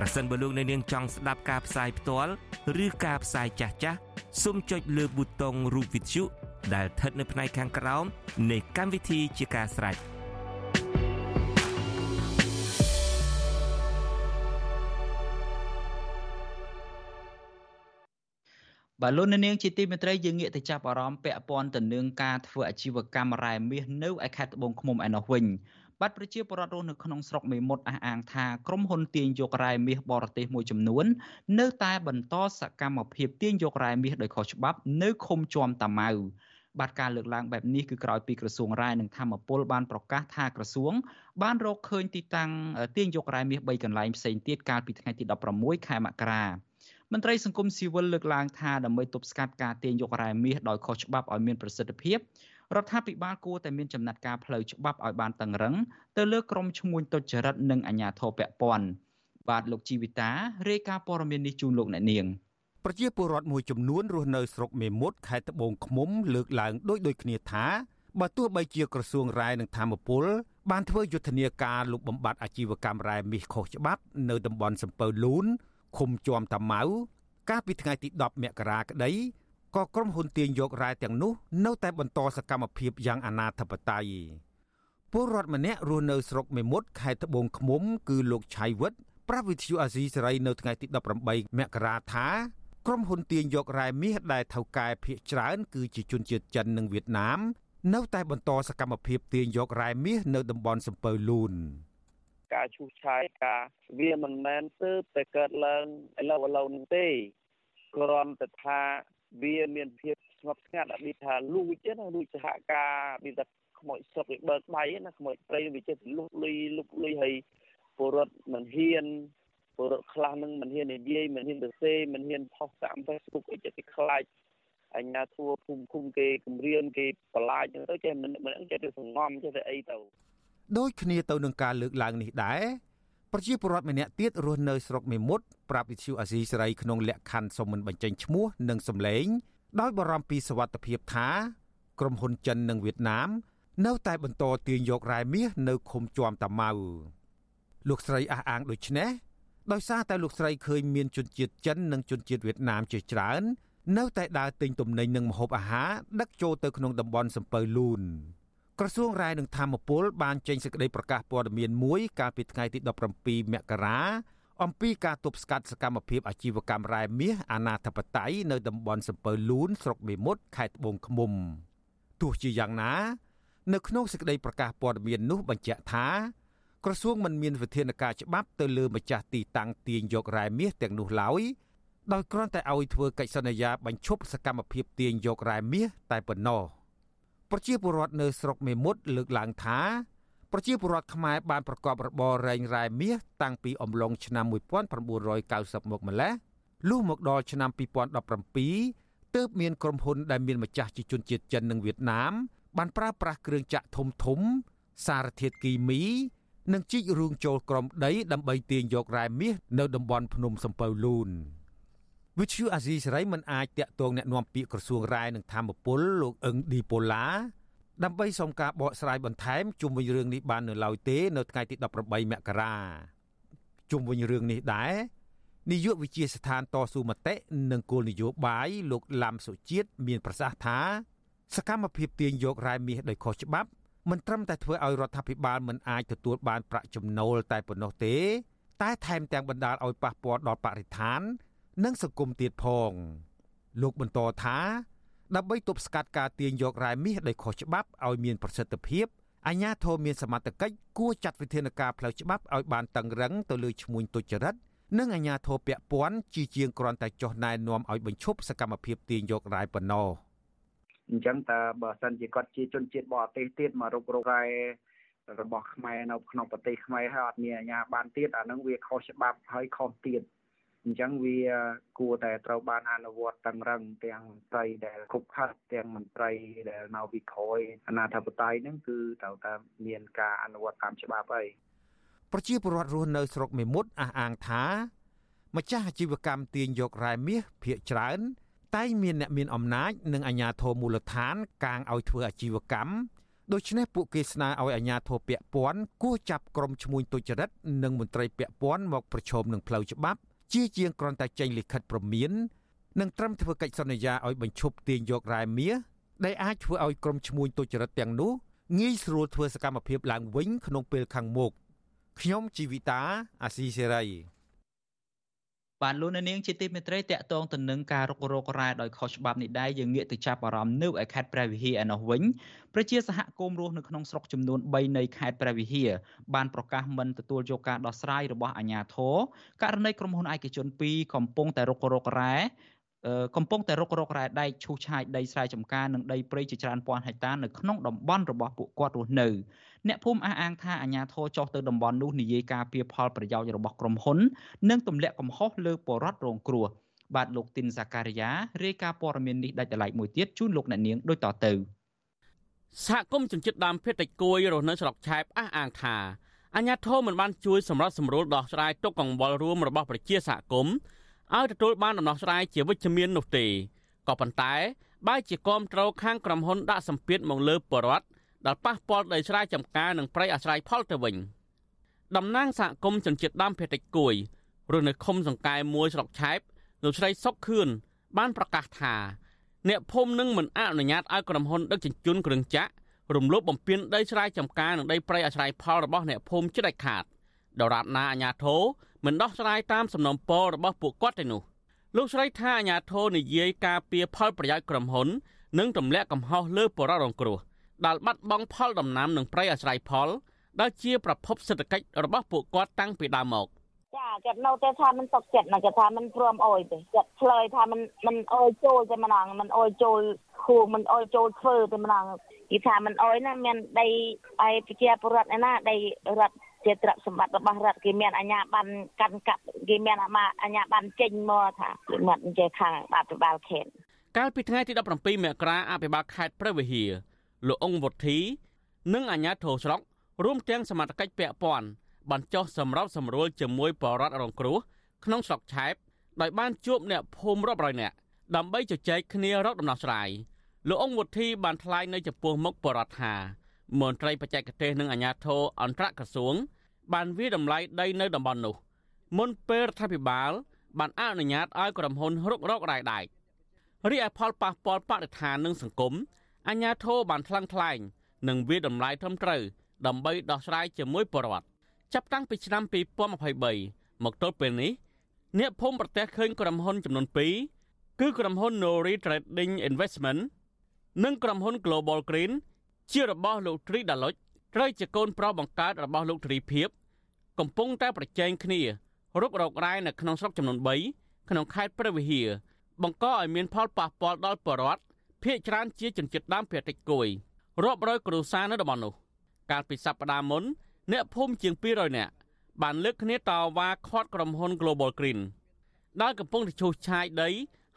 ប្រសិនបើលោកអ្នកនាងចង់ស្ដាប់ការផ្សាយផ្ទាល់ឬការផ្សាយចាស់ចាស់សូមចុចលើប៊ូតុងរូបវិទ្យុដែលស្ថិតនៅផ្នែកខាងក្រោមនៃកម្មវិធីជាការស្ដាយ
បាទលោកនាងជាទីមេត្រីយើងងាកទៅចាប់អារម្មណ៍ពាក់ព័ន្ធទៅនឹងការធ្វើអាជីវកម្មរ៉ែមាសនៅឯខេត្តត្បូងឃ្មុំឯនោះវិញ បាទប្រជាពលរដ្ឋរស់នៅក្នុងស្រុកមេមត់អះអាងថាក្រុមហ៊ុនទាញយករ៉ែមាសបរទេសមួយចំនួន នៅតែបន្តសកម្មភាពទាញយករ៉ែមាសដោយខុសច្បាប់នៅឃុំជាំតាម៉ៅបាទការលើកឡើងបែបនេះគឺក្រោយពីក្រសួងរ៉ែនិងធម្មពលបានប្រកាសថាក្រសួង បានរកឃើញទីតាំងទាញយករ៉ែមាស3កន្លែងផ្សេងទៀតកាលពីថ្ងៃទី16ខែមករាមន្ត្រីសង្គមស៊ីវិលលើកឡើងថាដើម្បីទប់ស្កាត់ការទាញយករ៉ែមាសដោយខុសច្បាប់ឲ្យមានប្រសិទ្ធភាព រដ្ឋាភិបាលគួរតែមានចំណាត់ការផ្លូវច្បាប់ឲ្យបានតឹងរឹងទៅលើក្រុមឈ្មួញទុច្ចរិតនិងអាជ្ញាធរពាក់ព័ន្ធបាទលោកជីវិតារាយការណ៍ព័ត៌មាននេះជូនលោកអ្នកនាង
ប្រជាពលរដ្ឋមួយចំនួនរស់នៅស្រុកមេមត់ខេត្តត្បូងឃ្មុំលើកឡើងដូចដូចគ្នាថាបើទោះបីជាក្រសួងរាយនឹងធម្មពលបានធ្វើយុទ្ធនាការលុបបំបាត់អាជីវកម្មរ៉ែមាសខុសច្បាប់នៅតំបន់សំពៅលូន
ឃុំជាំតាម៉ៅកាលពីថ្ងៃទី10មករាក្តី ក៏ក្រុមហ៊ុនទាញយករ៉ែទាំងនោះនៅតែបន្តសកម្មភាពយ៉ាងអនាធបត័យពលរដ្ឋម្នាក់រស់នៅស្រុកមេមត់ខេត្តត្បូងឃ្មុំ គឺលោកឆៃវិតប្រាប់វិទ្យុអាស៊ីសេរីនៅថ្ងៃទី18មករាថាក្រុមហ៊ុនទាញយករ៉ែមាសដែលថៅកែភៀកច្រើន គឺជាជនជាតិចិននិងវៀតណាម នៅតែបន្តសកម្មភាពទាញយករ៉ែមាសនៅតំបន់សំពៅលូន
ការឈូសឆាយការវាមិនមែនទើបតែកើតឡើងឥឡូវឥឡូវនេះទេគ្រាន់តែថា វាមានភាពស្ងប់ស្ងាត់អត់ថាលួចទេណាលួចសហការវាតែខ្មោចស្រុកវាបើកដៃណាខ្មោចព្រៃវាចេះលុះលុយលុកលុយហើយពលរដ្ឋមិនហ៊ានពលរដ្ឋខ្លះនឹងមិនហ៊ាននិយាយមិនហ៊ានទៅសេមិនហ៊ានផុសតាម Facebook អីចេះតែខ្លាចអញ្ញាធัวភូមិឃុំគេគម្រាមគេបន្លាចទៅចេះមិនមិនចេះទៅសងំចេះតែអីទៅ
ដូចគ្នាទៅនឹងការលើកឡើងនេះដែរ ប្រជាពលរដ្ឋម្នាក់ទៀតរស់នៅស្រុកមេមត់ប្រាប់វិទ្យុអាស៊ីសេរីក្នុងលក្ខខណ្ឌសុំមិនបញ្ចេញឈ្មោះនិងសម្លេង ដោយបារម្ភពីសវត្ថិភាពថាក្រុមហ៊ុនចិននិងវៀតណាម នៅតែបន្តទាញយករ៉ែមាសនៅឃុំជាំតាម៉ៅលោកស្រីអះអាងដូចនេះដោយសារតែលោកស្រីឃើញមានជនជាតិចិននិងជនជាតិវៀតណាមជាច្រើន នៅតែដើរទិញទំនិញនិងម្ហូបអាហារដឹកចូលទៅក្នុងតំបន់សំពៅលូន ក្រសួងរាយនឹងធម្មពលបានចេញសេចក្តីប្រកាសព័ត៌មានមួយកាលពីថ្ងៃទី17មករាអំពីការទប់ស្កាត់សកម្មភាពអាជីវកម្មរ៉ែមាសអាណាធិបតេយ្យនៅតំបន់សំពៅលូនស្រុកមេមត់ខេត្តត្បូងឃ្មុំទោះជាយ៉ាងណា នៅក្នុងសេចក្តីប្រកាសព័ត៌មាននោះបញ្ជាក់ថាក្រសួងមិនមានវិធានការច្បាប់ទៅលើម្ចាស់ទីតាំងទាញយករ៉ែមាសទាំងនោះឡើយដោយគ្រាន់តែឲ្យធ្វើកិច្ចសន្យាបញ្ឈប់សកម្មភាពទាញយករ៉ែមាសតែប៉ុណ្ណោះ ប្រជាពលរដ្ឋនៅស្រុកមេមត់លើកឡើងថាប្រជាពលរដ្ឋខ្មែរបានប្រកបរបររែងរ៉ែមាសតាំងពីអំឡុងឆ្នាំ1990មកម្ល៉េះលុះមកដល់ឆ្នាំ2017ទើបមានក្រុមហ៊ុនដែលមានម្ចាស់ជាជនជាតិចិននិងវៀតណាមបានប្រើប្រាស់គ្រឿងចាក់ធំធំ សារធាតុគីមីនិងជីករូងចូលក្រំដីដើម្បីទាញយករ៉ែមាសនៅតំបន់ភ្នំសំពៅលូន វិទ្យុអាស៊ីសេរីមិនអាចតាក់ទងแนะនាំពាក្យក្រសួងរាយនឹងធម្មពលលោកអឹងឌីប៉ូឡាដើម្បីសុំការបកស្រាយបន្ថែមជុំវិញរឿងនេះបាននៅឡើយទេនៅថ្ងៃទី18មករាជុំវិញរឿងនេះដែរនាយកវិជាស្ថានតស៊ូមតិនិងគោលនយោបាយលោកឡាំសុជាតិមានប្រសាសន៍ថា សកម្មភាពទាញយករ៉ែមាសដោយខុសច្បាប់មិនត្រឹមតែធ្វើឲ្យរដ្ឋាភិបាលមិនអាចទទួលបានប្រាក់ចំណូលតែប៉ុណ្ណោះទេ តែថែមទាំងបណ្ដាលឲ្យប៉ះពាល់ដល់បរិស្ថាន និងសង្គមទៀតផង លោកបន្តថាដើម្បីទប់ស្កាត់ការទាញយករ៉ែមាសដោយខុសច្បាប់ឲ្យមានប្រសិទ្ធភាពអាជ្ញាធរមានសមត្ថកិច្ចគួរចាត់វិធានការផ្លូវច្បាប់ឲ្យបានតឹងរឹងទៅលើឈ្មួញទុច្ចរិតនិងអាជ្ញាធរពាក់ព័ន្ធជាជាងគ្រាន់តែចុះណែនាំឲ្យបញ្ឈប់សកម្មភាពទាញយករ៉ែប៉ុណ្ណោះ
អញ្ចឹងតើបើសិនជាគាត់ជាជនជាតិបរទេសទៀតមករុករករ៉ែរបស់ខ្មែរនៅក្នុងប្រទេសខ្មែរហើយអត់មានអាជ្ញាបានទៀតអានឹងវាខុសច្បាប់ហើយខុសទៀត អញ្ចឹងវាគួរតែត្រូវបានអនុវត្តតឹងរឹងទាំងមន្ត្រីដែលគុកខិតទាំងមន្ត្រីដែលនៅពីក្រោយអាណាធិបតេយ្យហ្នឹងគឺត្រូវតែមានការអនុវត្តតាមច្បាប់ហើយ
ប្រជាពលរដ្ឋរស់នៅស្រុកមេមត់អះអាងថាម្ចាស់អាជីវកម្មទាញយករ៉ែមាសភ ieck ច្រើនតែមានអ្នកមានអំណាចនិងអាជ្ញាធរមូលដ្ឋាន កាងឲ្យធ្វើអាជីវកម្មដូច្នេះពួកគេស្នើឲ្យអាជ្ញាធរពាក់ព័ន្ធគួរចាប់ក្រុមឈ្មួញទុច្ចរិតនិងមន្ត្រីពាក់ព័ន្ធមកប្រឈមនឹងផ្លូវច្បាប់ ជាជាងគ្រាន់តែចេញលិខិតព្រមាននិងត្រឹមធ្វើកិច្ចសន្យាឲ្យបញ្ឈប់ទាញយករ៉ែមាសដែលអាចធ្វើឲ្យក្រុមឈ្មួញទុច្ចរិតទាំងនោះងាយស្រួលធ្វើសកម្មភាពឡើងវិញក្នុងពេលខាងមុខខ្ញុំជីវិតាអាស៊ីសេរី
បានលោកនាងជាទីមេត្រីតកតងទៅនឹងការរុករករ៉ែដោយខុសច្បាប់នេះដែរយើងងាកទៅចាប់អារម្មណ៍នៅឯខេត្តព្រះវិហារឯណោះវិញប្រជាសហគមន៍រស់នៅក្នុងស្រុកចំនួន3នៃខេត្តព្រះវិហារបានប្រកាសមិនទទួលយកការដោះស្រាយរបស់អាជ្ញាធរករណីក្រុមហ៊ុនឯកជន2កំពុងតែរុករករ៉ែ កំពុងតែរុករករ៉ែដែកឈូសឆាយដីស្រែចម្ការនិងដីព្រៃជាច្រើនពាន់ហិកតានៅក្នុងតំបន់របស់ពួកគាត់រស់នៅអ្នកភូមិអះអាងថាអាជ្ញាធរចុះទៅតំបន់នោះនិយាយការពីផលប្រយោជន៍របស់ក្រុមហ៊ុន និងទម្លាក់កំហុសលើបរដ្ឋរងគ្រោះបាទលោកទីនសាការីយ៉ារាយការណ៍ព័ត៌មាននេះដាច់ដライមួយទៀតជូនលោកអ្នកនាងដូចតទៅ
សហគមន៍ជនជាតិដើមភាគតិចគួយរស់នៅស្រុកឆែបអះអាងថាអាញាធមមិនបានជួយសម្រាប់សម្រួលដោះស្រាយទុកកង្វល់រួមរបស់ប្រជាសហគមន៍ ឲ្យទទួលបានដំណោះស្រាយជាវិជ្ជមាននោះទេក៏ប៉ុន្តែបែរជាគាំទ្រខាងក្រុមហ៊ុនដាក់សម្ពាធមកលើបរដ្ឋដែលប៉ះពាល់ដីស្រែចម្ការនិងប្រៃអាស្រ័យផលទៅវិញតំណាងសហគមន៍ជនជាតិដើមភាគតិចគួយរស់នៅឃុំសង្កែមួយស្រុកឆែបលោកស្រីសុកខឿនបានប្រកាសថា អ្នកភូមិនឹងមិនអនុញ្ញាតឲ្យក្រុមហ៊ុនដឹកជញ្ជូនគ្រឿងចក្ររំលោភបំពានដីស្រែចម្ការនិងដីព្រៃអាស្រ័យផលរបស់អ្នកភូមិចិត្តខាត ដរាបណាអាញាធរមិនដោះស្រាយតាមសំណុំពររបស់ពួកគាត់ទេនោះលោកស្រីថាអាញាធរនិយាយការពៀផលប្រយោជន៍ក្រុមហ៊ុននិងទម្លាក់កំហុសលើបរិរងគ្រោះដែលបាត់បង់ផលដំណាំនិងព្រៃអាស្រ័យផលដែលជាប្រភពសេដ្ឋកិច្ចរបស់ពួកគាត់តាំងពីដើមមក
ចាគាត់នៅតែថាមិនសុខចិត្តណាគាត់ថាមិនព្រមអុយទេគាត់ឆ្លើយថាមិនមិនអុយចូលទេម្ដងមិនអុយចូលខួងមិនអុយចូលធ្វើទេម្ដងគេថាមិនអុយណាមានដីឯប្រជាពលរដ្ឋឯណាដីរដ្ឋ ជាទ្រព្យសម្បត្តិរបស់រដ្ឋគេមានអាជ្ញាប័ណ្ណកាន់កាប់គេមានអាជ្ញាប័ណ្ណចេញមកថាគេមិនចេះខាងអភិបាលខេត្ត
កាលពីថ្ងៃទី17មករាអភិបាលខេត្តព្រះវិហារលោកអង្គវុធីនិងអាជ្ញាធរស្រុករួមទាំងសមត្ថកិច្ចពាក់ព័ន្ធបានចោះសម្របសម្រួលជាមួយបរដ្ឋរងគ្រោះក្នុងស្រុកឆែបដោយបានជួបអ្នកភូមិរាប់រយនាក់ដើម្បីជជែកគ្នារកដំណោះស្រាយលោកអង្គវុធីបានថ្លែងនៅចំពោះមុខបរដ្ឋថា មន្ត្រីបច្ចេកទេសនិងអាជ្ញាធរអន្តរក្រសួង បានវាតម្លៃដីនៅតំបន់នោះ មុនពេលរដ្ឋាភិបាល បានអនុញ្ញាតឲ្យក្រុមហ៊ុនរុករករ៉ាយដែករីឯផលប៉ះពាល់បរិស្ថាននិងសង្គមអាជ្ញាធរបានថ្លឹងថ្លែងនិងវាតម្លៃត្រឹមត្រូវដើម្បីដោះស្រាយជាមួយបរិវត្តចាប់តាំងពីឆ្នាំ2023មកទល់ពេលនេះអ្នកភូមិប្រទះឃើញក្រុមហ៊ុនចំនួន2គឺក្រុមហ៊ុន Nori Trading Investment និងក្រុមហ៊ុន Global Green ជារបស់លោកត្រីដាឡុចត្រូវជាកូនប្រុសបង្កើតរបស់លោកទ្រីភិបកំពុងតែប្រជែងគ្នារុករករ៉ែនៅក្នុងស្រុកចំនួន3ក្នុងខេត្តព្រះវិហារបង្កឲ្យមានផលប៉ះពាល់ដល់ប្រជាពលរដ្ឋភ ieck ច្រើនជាជនជាតិដើមភាគតិចគួយរាប់រយគ្រួសារនៅតំបន់នោះ កាលពីសប្តាហ៍មុនអ្នកភូមិជាង200នាក់បានលើកគ្នាតវ៉ាខាត់ក្រុមហ៊ុន Global Green ដែលកំពុងតែឈូសឆាយដី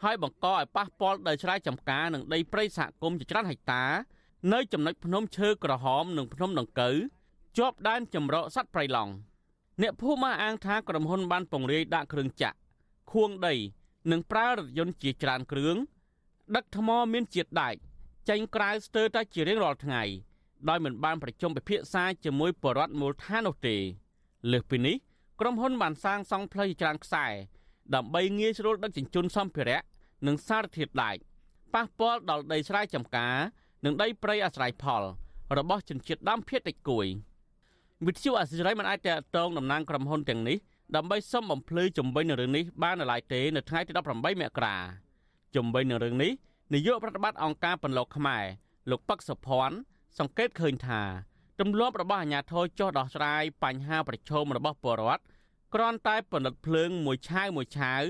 ហើយបង្កឲ្យប៉ះពាល់ដល់ស្រែចម្ការនិងដីព្រៃសហគមន៍ជាច្រើនហិកតា នៅចំណុចភ្នំឈើក្រហមនិងភ្នំដង្កូវជាប់ដែនចម្រោកសត្វព្រៃឡង់អ្នកភូមិអាងថាក្រុមហ៊ុនបានពង្រាយដាក់គ្រឿងចាក់ខួងដី និងប្រើរថយន្តជាច្រើនគ្រឿងដឹកថ្មមានជាតិដែកចេញក្រៅស្ទើរតែជារៀងរាល់ថ្ងៃដោយមិនបានប្រជុំពិភាក្សាជាមួយបរដ្ឋមូលដ្ឋាននោះទេលើសពីនេះក្រុមហ៊ុនបានសាងសង់ផ្លូវច្រើនខ្សែដើម្បីងាយស្រួលដឹកជញ្ជូនសម្ភារៈនិងសារធាតុដែកប៉ះពាល់ដល់ដីស្រែចម្ការ និងដីព្រៃអាស្រ័យផល របស់ជនជាតិដើមភាគតិចគួយវិទ្យុអសិរ័យមិនអាចតតងតំណាងក្រុមហ៊ុនទាំងនេះដើម្បីសុំបំភ្លឺជំវិញនឹងរឿងនេះបាននៅឡើយទេនៅថ្ងៃទី18មករាជំវិញនឹងរឿងនេះនាយកប្រតិបត្តិអង្គការបន្លកខ្មែរលោកប៉ឹកសុភ័ណ្ឌសង្កេតឃើញថាទម្លាប់របស់អាជ្ញាធរចោះដោះស្រាយបញ្ហាប្រឈមរបស់ពលរដ្ឋគ្រាន់តែផលិតភ្លើងមួយឆាវមួយឆាវ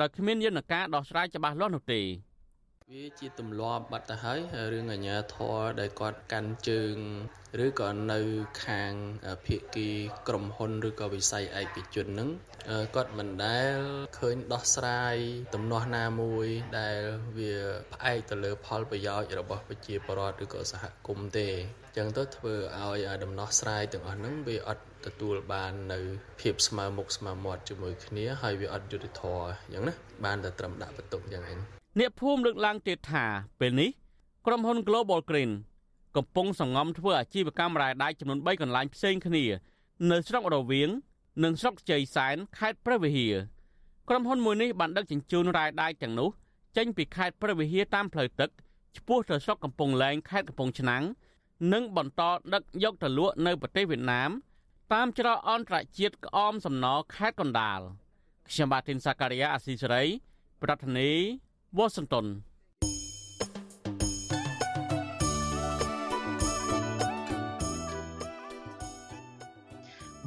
ដោយគ្មានយន្តការដោះស្រាយច្បាស់លាស់នោះទេ
វាជាទម្លាប់បាត់ទៅហើយរឿងអាញាធរដែលគាត់កាន់ជើងឬក៏នៅខាងភាគីក្រុមហ៊ុនឬក៏វិស័យឯកជននឹងគាត់មិនដែលឃើញដោះស្រាយទំនាស់ណាមួយដែលវាផ្អែកទៅលើផលប្រយោជន៍របស់ប្រជាពលរដ្ឋឬក៏សហគមន៍ទេអញ្ចឹងទៅធ្វើឲ្យដំណោះស្រាយទាំងអស់ហ្នឹងវាអត់ទទួលបាននៅភាពស្មើមុខស្មើមាត់ជាមួយគ្នាហើយវាអត់យុត្តិធម៌អញ្ចឹងណាបានតែត្រឹមដាក់បន្ទុកយ៉ាងហ្នឹង
អ្នកភូមិលើកឡើងទៀតថាពេលនេះក្រុមហ៊ុន Global Green កំពុងសង្ងំធ្វើអាជីវកម្មរ៉ែដែកចំនួន3កន្លែងផ្សេងគ្នា នៅស្រុករវៀងនិងស្រុកជ័យសែនខេត្តព្រះវិហារក្រុមហ៊ុនមួយនេះបានដឹកជញ្ជូនរ៉ែដែកទាំងនោះចេញពីខេត្តព្រះវិហារតាមផ្លូវទឹកឆ្ពោះទៅស្រុកកំពង់លែងខេត្តកំពង់ឆ្នាំងនិងបន្តដឹកយកទៅលក់នៅប្រទេសវៀតណាម តាមច្រកអន្តរជាតិក្អមសំណខេត្តកណ្ដាលខ្ញុំបាទធីនសាការីយ៉ាអាស៊ីសេរី ប្រធានី វ៉ាស៊ីនតោន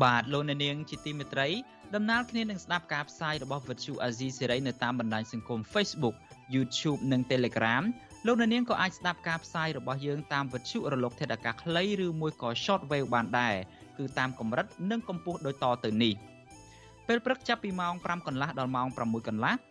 បាទលោកអ្នកនាងជាទីមេត្រីដំណើរគ្នានឹងស្ដាប់ការផ្សាយរបស់វិទ្យុអាស៊ីសេរីនៅតាមបណ្ដាញសង្គម Facebook YouTube និង Telegram លោកអ្នកនាងក៏អាចស្ដាប់ការផ្សាយរបស់យើងតាមវិទ្យុរលក ធាតុអាកាសខ្លីឬមួយក៏ Shortwave បានដែរគឺតាមកម្រិតនិងកម្ពស់ដូចតទៅនេះពេលព្រឹកចាប់ពីម៉ោង5កន្លះដល់ម៉ោង6កន្លះ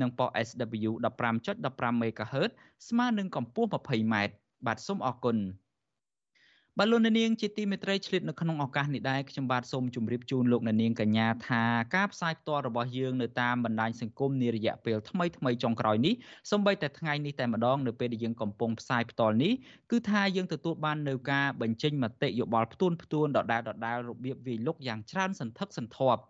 និងប៉ុស SW 15.15 MHz ស្មើនឹងកម្ពស់ 20m បាទសូមអរគុណបាទលោកនាងជាទីមេត្រីឆ្លៀតនៅក្នុងឱកាសនេះដែរខ្ញុំបាទសូមជម្រាបជូនលោកនាងកញ្ញាថាការផ្សាយផ្ទាល់របស់យើងនៅតាមបណ្ដាញសង្គមនារយៈពេលថ្មីថ្មីចុងក្រោយនេះសូម្បីតែថ្ងៃនេះតែម្ដងនៅពេលដែលយើងកំពុងផ្សាយផ្ទាល់នេះគឺថាយើងទទួលបាននៅការបញ្ចេញមតិយោបល់ផ្ទួនផ្ទួនដដែលដដែលរបៀបវាយលុកយ៉ាងច្រើនសន្ធឹកសន្ធាប់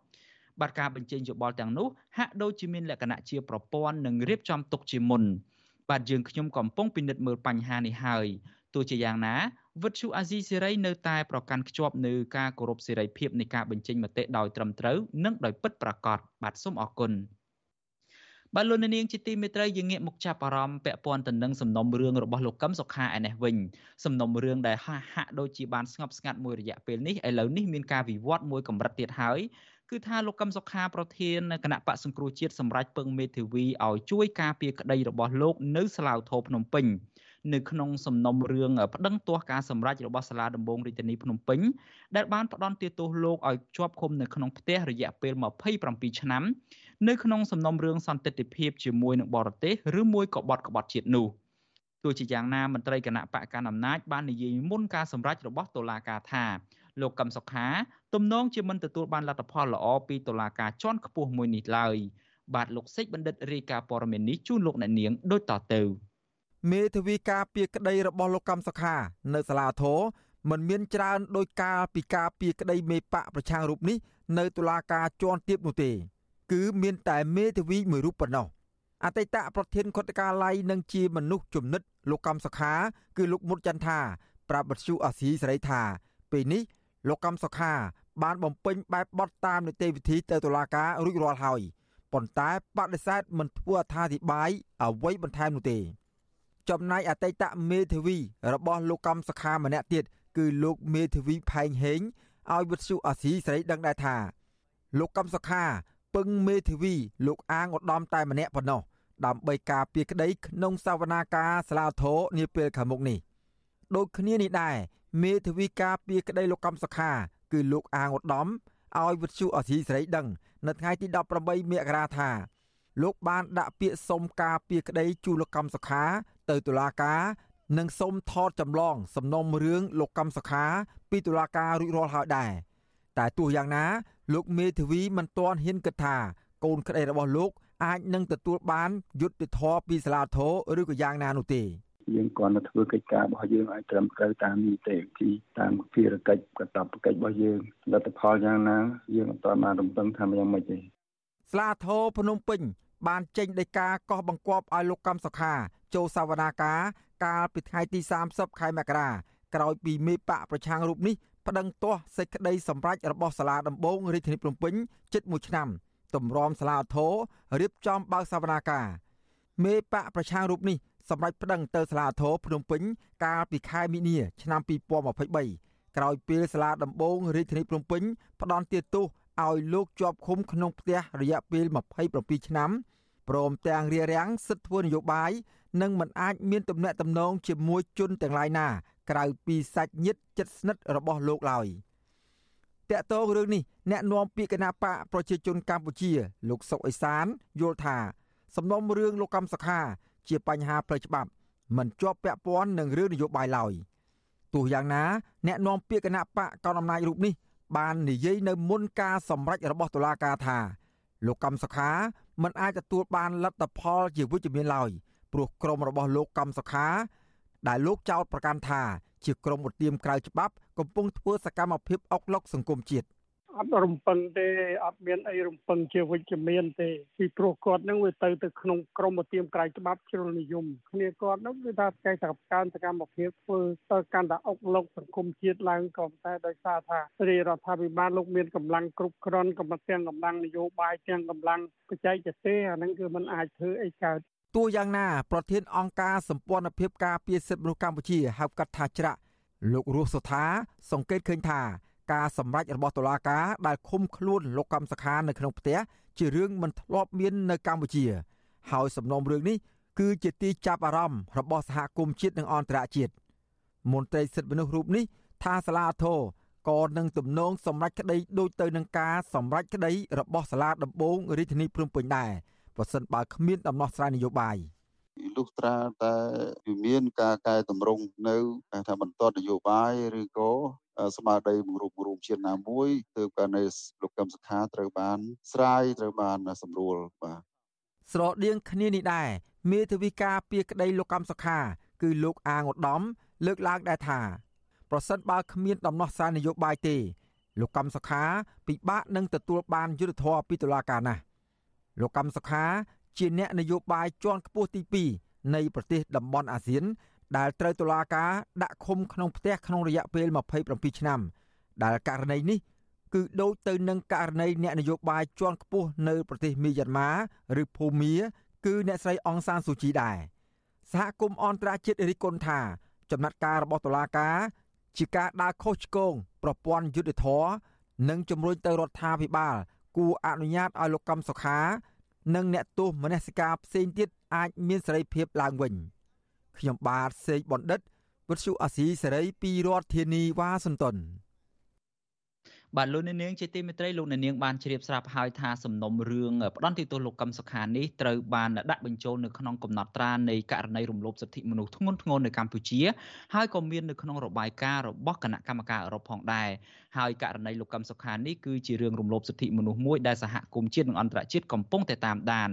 បាទការបញ្ចេញយោបល់ទាំងនោះហាក់ដូចជាមានលក្ខណៈជាប្រព័ន្ធនិងរៀបចំទុកជាមុនបាទយើងខ្ញុំកំពុងពិនិត្យមើលបញ្ហានេះហើយទោះជាយ៉ាងណាវិទ្យុអាស៊ីសេរីនៅតែប្រកាន់ខ្ជាប់នៅការគោរពសេរីភាពនៃការបញ្ចេញមតិដោយត្រឹមត្រូវនិងដោយពិតប្រាកដបាទសូមអរគុណបាទលោកនាងជាទីមេត្រីយើងងាកមកចាប់អារម្មណ៍ពាក់ព័ន្ធទៅនឹងសំណុំរឿងរបស់លោកកឹមសុខាឯនេះវិញសំណុំរឿងដែលហាក់ហាក់ដូចជាបានស្ងប់ស្ងាត់មួយរយៈពេលនេះឥឡូវនេះមានការវិវត្តមួយកម្រិតទៀតហើយ គឺថាលោកកឹមសុខាប្រធានគណៈបកសង្គ្រោះជាតិសម្រាប់ពឹងមេធាវីឲ្យជួយការពារក្តីរបស់លោកនៅសាឡាវថោភ្នំពេញនៅក្នុងសំណុំរឿងប្តឹងទាស់ការសម្រេចរបស់សាលាដំបងរាជធានីភ្នំពេញដែលបានផ្តន្ទាទោសលោកឲ្យជាប់ឃុំនៅក្នុងផ្ទះរយៈពេល27ឆ្នាំនៅក្នុងសំណុំរឿងសន្តិទ្ធិភាពជាមួយនឹងបរទេសឬមួយក៏បទក្បត់ជាតិនោះទោះជាយ៉ាងណាមន្ត្រីគណៈបកកណ្ដាលអំណាចបាននិយាយមុនការសម្រេចរបស់តុលាការថា លោកកឹមសុខាទំនងជាមិនទទួលបានលទ្ធផលល្អពីតុលាការជាន់ខ្ពស់មួយនេះឡើយបាទលោកសេចបណ្ឌិតរាយការណ៍ព័ត៌មាននេះជូនលោកអ្នកនាងដូចតទៅ
មេធាវីការពីក្តីរបស់លោកកម្មសុខា នៅសាលាធរមិនមានច្រើនដោយការពីការពីក្តីមេបកប្រឆាំងរូបនេះនៅតុលាការជាន់ទាបនោះទេ គឺមានតែមេធាវីមួយរូបប៉ុណ្ណោះអតីតប្រធានគណៈការឡៃនិងជាមនុស្សជំនិតលោកកម្មសុខា គឺលោកមុតចន្ទថាប្រាប់បទសុអាស៊ីសេរីថាពេលនេះ លោកកម្មសុខា បានបំពេញបែបបត់តាមនីតិវិធីទៅតុលាការរួចរាល់ហើយប៉ុន្តែបដិសេធមិនធ្វើអត្ថាធិប្បាយអ្វីបន្ថែមនោះទេ ចំណែកអតីតមេធាវី របស់លោកកំសខាម្នាក់ទៀតគឺលោកមេធាវីផែងហេងឲ្យវិទ្យុអាស៊ីសេរីដឹងដែរថាលោកកំសខាពឹងមេធាវី លោកអាងឧត្តមតែម្នាក់ប៉ុណ្ណោះដើម្បីការពារក្តីក្នុងសវនាការសាលាធរនាពេលខាងមុខនេះដូចគ្នានេះដែរ មេធាវីការពារក្តីលោកកំសខាគឺលោកអាងឧត្តមឲ្យវិទ្យុអាស៊ីសេរីដឹង នៅថ្ងៃទី18មករាថាលោកបានដាក់ពាក្យសុំការពារក្តីជូលកម្មសុខា ទៅតុលាការ និងសូមថតចម្លង សំណុំរឿងលោកកម្មសុខា ពីតុលាការរួចរាល់ហើយដែរតែទោះយ៉ាងណា លោកមេធាវីមិនទាន់ហ៊ានគិតថាកូនក្តីរបស់លោកអាចនឹងទទួលបានយុត្តិធម៌ពីសាលាធរឬក៏យ៉ាងណានោះទេ
យើងគ្រាន់តែធ្វើកិច្ចការរបស់យើងឲ្យត្រឹមត្រូវតាមនីតិវិធីតាមភារកិច្ចកតបកិច្ចរបស់យើងលទ្ធផលយ៉ាងណាយើងអត់ទាន់បានរំពឹងថាយ៉ាងម៉េចទេ
ស្លាធរភ្នំពេញ បានចេញដីកាកោះបង្គាប់ឲ្យលោកកម្មសុខាចូលសវនាការកាលពីថ្ងៃទី30ខែមករាក្រោយពីមេបកប្រឆាំងរូបនេះប្តឹងទាស់សេចក្តីសម្រេចរបស់សាលាដំបងរាជធានីភ្នំពេញជិត1ឆ្នាំទម្រាំសាលាធររៀបចំបើកសវនាការមេបកប្រឆាំងរូបនេះ សម្រេចប្តឹងទៅសាលាធរភ្នំពេញកាលពីខែមីនាឆ្នាំ2023ក្រោយពេលសាលាដំបងរាជធានីភ្នំពេញផ្ដន្ទាទោសឲ្យលោកជាប់ឃុំក្នុងផ្ទះរយៈពេល27ឆ្នាំព្រមទាំងរារាំងសិទ្ធិធ្វើនយោបាយនិងមិនអាចមានទំនាក់ទំនងជាមួយជនទាំងឡាយណាក្រៅពីសាច់ញាតិជិតស្និទ្ធរបស់លោកឡើយតកតងរឿងនេះអ្នកនាំពាក្យគណៈបកប្រជាជនកម្ពុជា លោកសុកអេសានយល់ថា សំណុំរឿងលោកកម្មសខា ជាបញ្ហាផ្លូវច្បាប់មិនជាប់ពាក់ព័ន្ធនឹងរឿងនយោបាយឡើយទោះយ៉ាងណាអ្នកនាំពាក្យគណៈបកកណ្ដាលអំណាចរូបនេះបាននិយាយនៅមុនការសម្រេចរបស់តុលាការថាលោកកម្មសខាមិនអាចទទួលបានលទ្ធផលជាវិជ្ជមានឡើយព្រោះក្រុមរបស់លោកកម្មសខា ដែលលោកចោទប្រកាន់ថា ជាក្រុមឧទាមក្រៅច្បាប់កំពុងធ្វើសកម្មភាពអុកឡុកសង្គមជាតិ
អត់រំពឹងទេអត់មានអីរំពឹងជាវិជ្ជមានទេពីព្រោះគាត់នឹងវាទៅទៅក្នុងក្រមឧទាមក្រៃច្បាប់ជ្រុលនិយមគ្នាគាត់នឹងគឺថាកែសកម្មសកម្មភាពធ្វើទៅកាន់តែអុកឡុកសង្គមជាតិឡើងក៏តែដោយសារថារាជរដ្ឋាភិបាលលោកមានកម្លាំងគ្រប់គ្រាន់កម្លាំងទាំងកម្លាំងនយោបាយទាំងកម្លាំងបច្ចេកទេសអាហ្នឹងគឺมันអាចធ្វើអីកើត
ទោះយ៉ាងណាប្រធានអង្គការសម្ព័ន្ធភាពការពារសិទ្ធិមនុស្សកម្ពុជាហៅកាត់ថាច្រាក់លោករស់សុថា សង្កេតឃើញថា ការសម្រេចរបស់តុលាការដែលឃុំខ្លួនលោកកម្មសខានៅក្នុងផ្ទះជារឿងមិនធ្លាប់មាននៅកម្ពុជា ហើយសំណុំរឿងនេះគឺជាទីចាប់អារម្មណ៍របស់សហគមន៍ជាតិនិងអន្តរជាតិមន្ត្រីសិទ្ធិមនុស្សរូបនេះថាសាលាធរក៏នឹងទំនងសម្រេចក្តីដូចទៅនឹងការសម្រេចក្តីរបស់សាលាដំបងរាជធានីភ្នំពេញដែរប្រសិនបើគ្មានដំណោះស្រាយនយោបាយ
លុះត្រាតែវាមានការកែតម្រង់នៅថាបន្តនយោបាយឬក៏ស្មារតីបង្រួបបង្រួមជាតិណាមួយទើបករណីលោកកឹមសុខាត្រូវបាន ស្រាយត្រូវបានសម្រួលបាទ
ស្រដៀងគ្នានេះដែរមេធាវីការពីក្តីលោកកម្មសុខា គឺលោកអាងឧត្តមលើកឡើងដែរថាប្រសិនបើគ្មានដំណោះស្រាយនយោបាយទេ លោកកម្មសុខាពិបាកនឹងទទួលបានយុត្តិធម៌ពីតុលាការណាស់លោកកម្មសុខា ជាអ្នកនយោបាយជាន់ខ្ពស់ទី2នៃប្រទេសតំបន់អាស៊ាន ដែលត្រូវតុលាការដាក់ឃុំក្នុងផ្ទះក្នុងរយៈពេល27ឆ្នាំ ដែលករណីនេះគឺដូចទៅនឹងករណីអ្នកនយោបាយជាន់ខ្ពស់នៅប្រទេសមីយ៉ាន់ម៉ាឬភូមាគឺអ្នកស្រីអង្សានស៊ូជីដែរសហគមន៍អន្តរជាតិរិះគន់ថា ចំណាត់ការរបស់តុលាការជាការដើរខុសឆ្គងប្រព័ន្ធយុត្តិធម៌និងជំរុញទៅរដ្ឋាភិបាលគួរអនុញ្ញាតឲ្យលោកកម្មសុខា និងអ្នកទោសមនសិការផ្សេងទៀតអាចមានសេរីភាពឡើងវិញខ្ញុំបាទសេកបណ្ឌិតវិទ្យុអាស៊ីសេរីពីរដ្ឋធានីវ៉ាស៊ីនតោន
បាទលោកអ្នកនាងជាទីមេត្រីលោកអ្នកនាងបានជ្រាបស្រាប់ហើយថាសំណុំរឿងផ្ដន់ទោសលោកកឹមសុខានេះត្រូវបានដាក់បញ្ចូលនៅក្នុងកំណត់ត្រានៃករណីរំលោភសិទ្ធិមនុស្សធ្ងន់ធ្ងរនៅកម្ពុជាហើយក៏មាននៅក្នុងរបាយការណ៍របស់គណៈកម្មការអឺរ៉ុបផងដែរហើយករណីលោកកឹមសុខានេះគឺជារឿងរំលោភសិទ្ធិមនុស្សមួយដែលសហគមន៍ជាតិនិងអន្តរជាតិកំពុងតែតាមដាន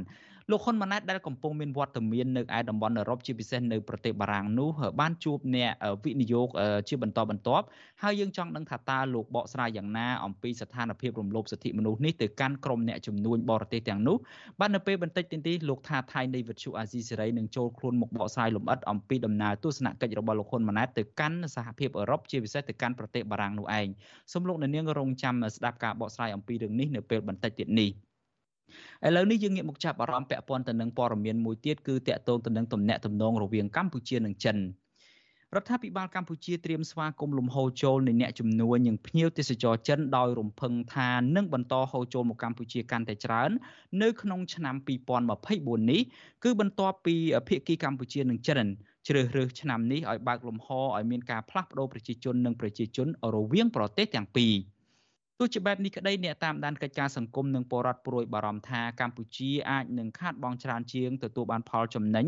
លោកហ៊ុនម៉ាណែតដែលកំពុងមានវត្តមាននៅឯតំបន់អឺរ៉ុបជាពិសេសនៅប្រទេសបារាំងនោះបានជួបអ្នកវិនិយោគជាបន្តបន្ទាប់ហើយយើងចង់ដឹងថាតើលោកបកស្រាយយ៉ាងណាអំពីស្ថានភាពរំលោភសិទ្ធិមនុស្សនេះទៅកាន់ក្រុមអ្នកជំនួញបរទេសទាំងនោះបាទនៅពេលបន្តិចទៀតនេះលោកថាថៃនៃវិទ្យុអាស៊ីសេរីនឹងចូលខ្លួនមកបកស្រាយលម្អិតអំពីដំណើរទស្សនកិច្ចរបស់លោកហ៊ុនម៉ាណែតទៅកាន់សហភាពអឺរ៉ុបជាពិសេសទៅកាន់ប្រទេសបារាំងនោះឯងសូមលោកអ្នកនាងរងចាំស្ដាប់ការបកស្រាយអំពីរឿងនេះនៅពេលបន្តិចទៀតនេះ ឥឡូវនេះយើងងាកមកចាប់អារម្មណ៍ពាក់ព័ន្ធទៅនឹងព័ត៌មានមួយទៀតគឺតាក់ទងទៅនឹងទំនាក់ទំនងរវាងកម្ពុជានិងចិនរដ្ឋាភិបាលកម្ពុជាត្រៀមស្វាគមន៍លំហូរចូលនៃអ្នកជំនួញនិងភ្ញៀវទេសចរចិនដោយរំភឹងថានឹងបន្តហូរចូលមកកម្ពុជាកាន់តែច្រើននៅក្នុងឆ្នាំ2024នេះគឺបន្ទាប់ពីភាគីកម្ពុជានិងចិនជ្រើសរើសឆ្នាំនេះឲ្យបើកលំហឲ្យមានការផ្លាស់ប្តូរប្រជាជននិងប្រជាជនរវាងប្រទេសទាំងពីរ។ ទោះជាបែបនេះក្តីអ្នកតាមដានកិច្ចការសង្គមនិងពលរដ្ឋព្រួយបារម្ភថាកម្ពុជាអាចនឹងខាតបង់ច្រើនជាងទទួលបានផលចំណេញ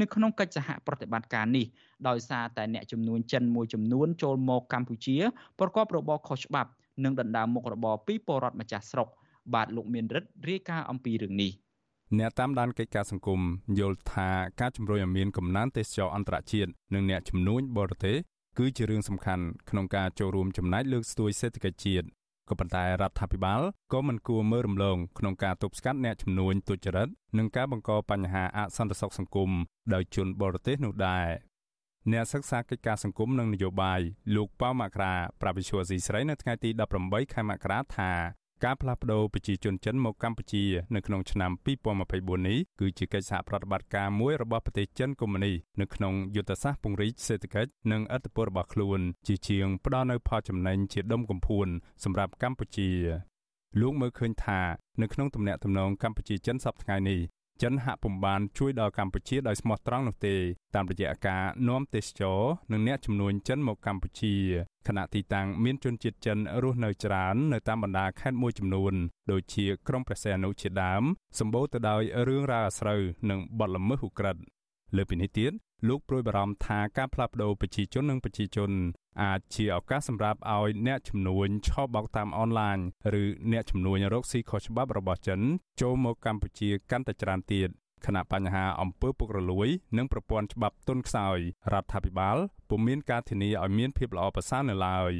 នៅក្នុងកិច្ចសហប្រតិបត្តិការនេះដោយសារតែអ្នកចំនួនចិនមួយចំនួនចូលមកកម្ពុជាប្រកបរបរខុសច្បាប់និងដណ្ដើមមុខរបរពីពលរដ្ឋម្ចាស់ស្រុកបាទលោកមានរិទ្ធរាយការណ៍អំពីរឿងនេះ
អ្នកតាមដានកិច្ចការសង្គមយល់ថាការជំរុញឲ្យមានកំណើនទេសចរអន្តរជាតិនិងអ្នកជំនួញបរទេសគឺជារឿងសំខាន់ក្នុងការចូលរួមចំណែកលើកស្ទួយសេដ្ឋកិច្ចជាតិ ក៏ប៉ុន្តែរដ្ឋាភិបាលក៏មិនគួរមើលរំលងក្នុងការទប់ស្កាត់អ្នកជំនួញទុច្ចរិតនិងការបង្កបញ្ហាអសន្តិសុខសង្គមដោយជនបរទេសនោះដែរអ្នកសិក្សាកិច្ចការសង្គមនិងនយោបាយលោកប៉ៅមករាប្រាវិឈូស៊ីស្រីនៅថ្ងៃទី18ខែមករាថា ការផ្លាស់ប្តូរប្រជាជនចិនមកកម្ពុជានៅក្នុងឆ្នាំ2024នេះគឺជាកិច្ចសហប្រតិបត្តិការមួយរបស់ប្រទេសចិនកុម្មុយនីសនៅក្នុងយុទ្ធសាស្ត្រពង្រីកសេដ្ឋកិច្ចនិងអធិបតេយ្យរបស់ខ្លួន ជាជាងផ្ដល់នូវផលចំណេញជាដុំកំភួនសម្រាប់កម្ពុជាលោកមើលឃើញថានៅក្នុងទំនាក់ទំនងកម្ពុជាចិនសប្តាហ៍នេះ ចិនហាក់ពុំបានជួយដល់កម្ពុជាដោយស្មោះត្រង់នោះទេតាមរយៈការនាំទេសចរនិងអ្នកជំនួញចិនមកកម្ពុជាខណៈទីតាំងមានជនជាតិចិនរស់នៅច្រើននៅតាមបណ្ដាខេត្តមួយចំនួនដូចជាក្រុងព្រះសីហនុជាដើមសម្បូរទៅដោយរឿងរ៉ាវអាស្រូវនិងបទល្មើសឧក្រិដ្ឋលើពីនេះទៀត លោកប្រួយបារម្ភថាការផ្លាស់ប្តូរប្រជាជននិងប្រជាជន អាចជាឱកាសសម្រាប់ឲ្យអ្នកជំនួញឆបោកតាមអនឡាញឬអ្នកជំនួញរកស៊ីខុសច្បាប់របស់ចិនចូលមកកម្ពុជាកាន់តែច្រើនទៀត ខណៈបញ្ហាអំពើពុករលួយ និងប្រព័ន្ធច្បាប់ទុនខ្សោយរដ្ឋាភិបាលពុំមានការធានាឲ្យមានភាពល្អប្រសើរនៅឡើយ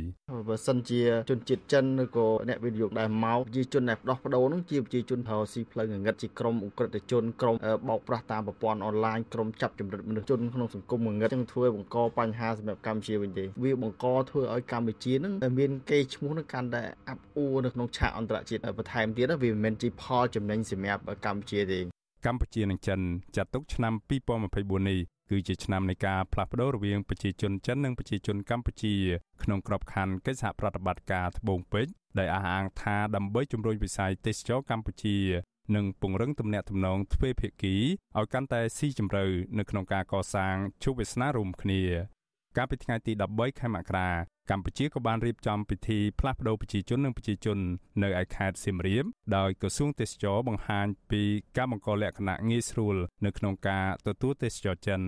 បើសិនជាជនជាតិចិនឬក៏អ្នកវិនិយោគដែលមកជាជនដែលដោះប្ដូរនឹងជាប្រជាជនហៅស៊ីផ្លូវងងឹតជាក្រុមអ ுக ្រិតជនក្រុមបោកប្រាស់តាមប្រព័ន្ធអនឡាញក្រុមចាប់ចម្រិតមនុស្សជនក្នុងសង្គមងងឹតចឹងធ្វើបង្កបញ្ហាសម្រាប់កម្ពុជាវិញទេវាបង្កធ្វើឲ្យកម្ពុជានឹងមានកេរ្តិ៍ឈ្មោះនឹងកាន់តែអាប់អួរនៅក្នុងឆាកអន្តរជាតិបន្ថែមទៀតវាមិនមែនជាផលចំណេញសម្រាប់កម្ពុជាទេ
កម្ពុជានិងចិនចាត់ទុកឆ្នាំ2024នេះគឺជាឆ្នាំនៃការផ្លាស់ប្តូររវាងប្រជាជនចិននិងប្រជាជនកម្ពុជាក្នុងក្របខ័ណ្ឌកិច្ចសហប្រតិបត្តិការត្បូងពេជ្រដែលអះអាងថាដើម្បីជំរុញវិស័យទេសចរកម្ពុជានិងពង្រឹងទំនាក់ទំនងទ្វេភាគីឲ្យកាន់តែស៊ីជម្រៅនៅក្នុងការកសាងជោគវាសនារួមគ្នា កាលពីថ្ងៃទី13ខែមករាកម្ពុជាក៏បានរៀបចំពិធីផ្លាស់ប្តូរប្រជាជននិងប្រជាជននៅឯខេត្តសៀមរាបដោយក្រសួងទេសចរបង្ហាញពីការបង្កលក្ខណៈងាយស្រួលនៅក្នុងការទទួលទេសចរចិន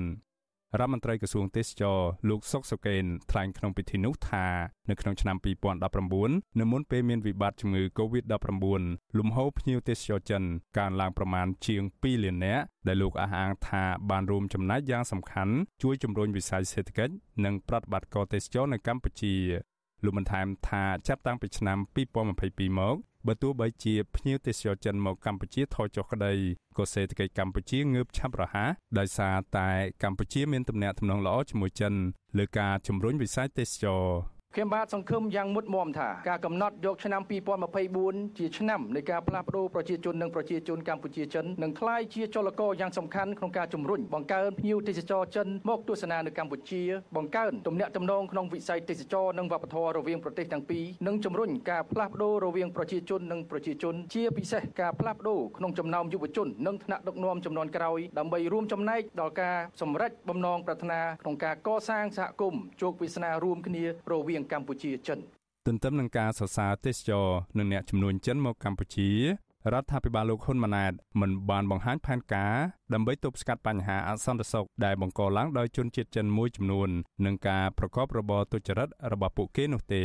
រដ្ឋមន្ត្រីក្រសួងទេសចរលោកសុកសុកេនថ្លែងក្នុងពិធីនោះថានៅក្នុងឆ្នាំ2019នៅមុនពេលមានវិបត្តិជំងឺ Covid-19 លំហូរភ្ញៀវទេសចរចិនកើនឡើងប្រមាណជាង2លាននាក់ដែលលោកអះអាងថាបានរួមចំណែកយ៉ាងសំខាន់ជួយជំរុញវិស័យសេដ្ឋកិច្ចនិងប្រតិបត្តិការទេសចរនៅកម្ពុជា លោកបានថែមថាចាប់តាំងពីឆ្នាំ2022មកបើទោះបីជាភ្ញៀវទេសចរចិនមកកម្ពុជាថយចុះក្តីក៏សេដ្ឋកិច្ចកម្ពុជាងើបឆាប់រហ័សដោយសារតែកម្ពុជាមានទំនាក់ទំនងល្អជាមួយចិនលើការជំរុញវិស័យទេសចរ
ខ្ញុំបាទសង្ឃឹមយ៉ាងមុតមមថាការកំណត់យកឆ្នាំ2024ជាឆ្នាំនៃការផ្លាស់ប្តូរប្រជាជននិងប្រជាជនកម្ពុជាចិននឹងក្លាយជាចលករយ៉ាងសំខាន់ក្នុងការជំរុញបង្កើនភ្ញៀវទេសចរចិនមកទស្សនានៅកម្ពុជាបង្កើនទំនាក់ទំនងក្នុងវិស័យទេសចរនិងវប្បធម៌រវាងប្រទេសទាំងពីរនិងជំរុញការផ្លាស់ប្តូររវាងប្រជាជននិងប្រជាជនជាពិសេសការផ្លាស់ប្តូរក្នុងចំណោមយុវជននិងថ្នាក់ដឹកនាំចំនួនក្រោយដើម្បីរួមចំណែកដល់ការសម្រេចបំណងប្រាថ្នាក្នុងការកសាងសហគមន៍ជោគវាសនារួមគ្នារវាងកម្ពុជាចិន
ទន្ទឹមនឹងការសរសើរទេសចរនិងអ្នកជំនួញចិនមកកម្ពុជារដ្ឋាភិបាលលោកហ៊ុនម៉ាណែតមិនបានបង្ហាញផែនការដើម្បីទប់ស្កាត់បញ្ហាអសន្តិសុខដែលបង្កឡើងដោយជនជាតិចិនមួយចំនួននិងការប្រកបរបរទុច្ចរិតរបស់ពួកគេនោះទេ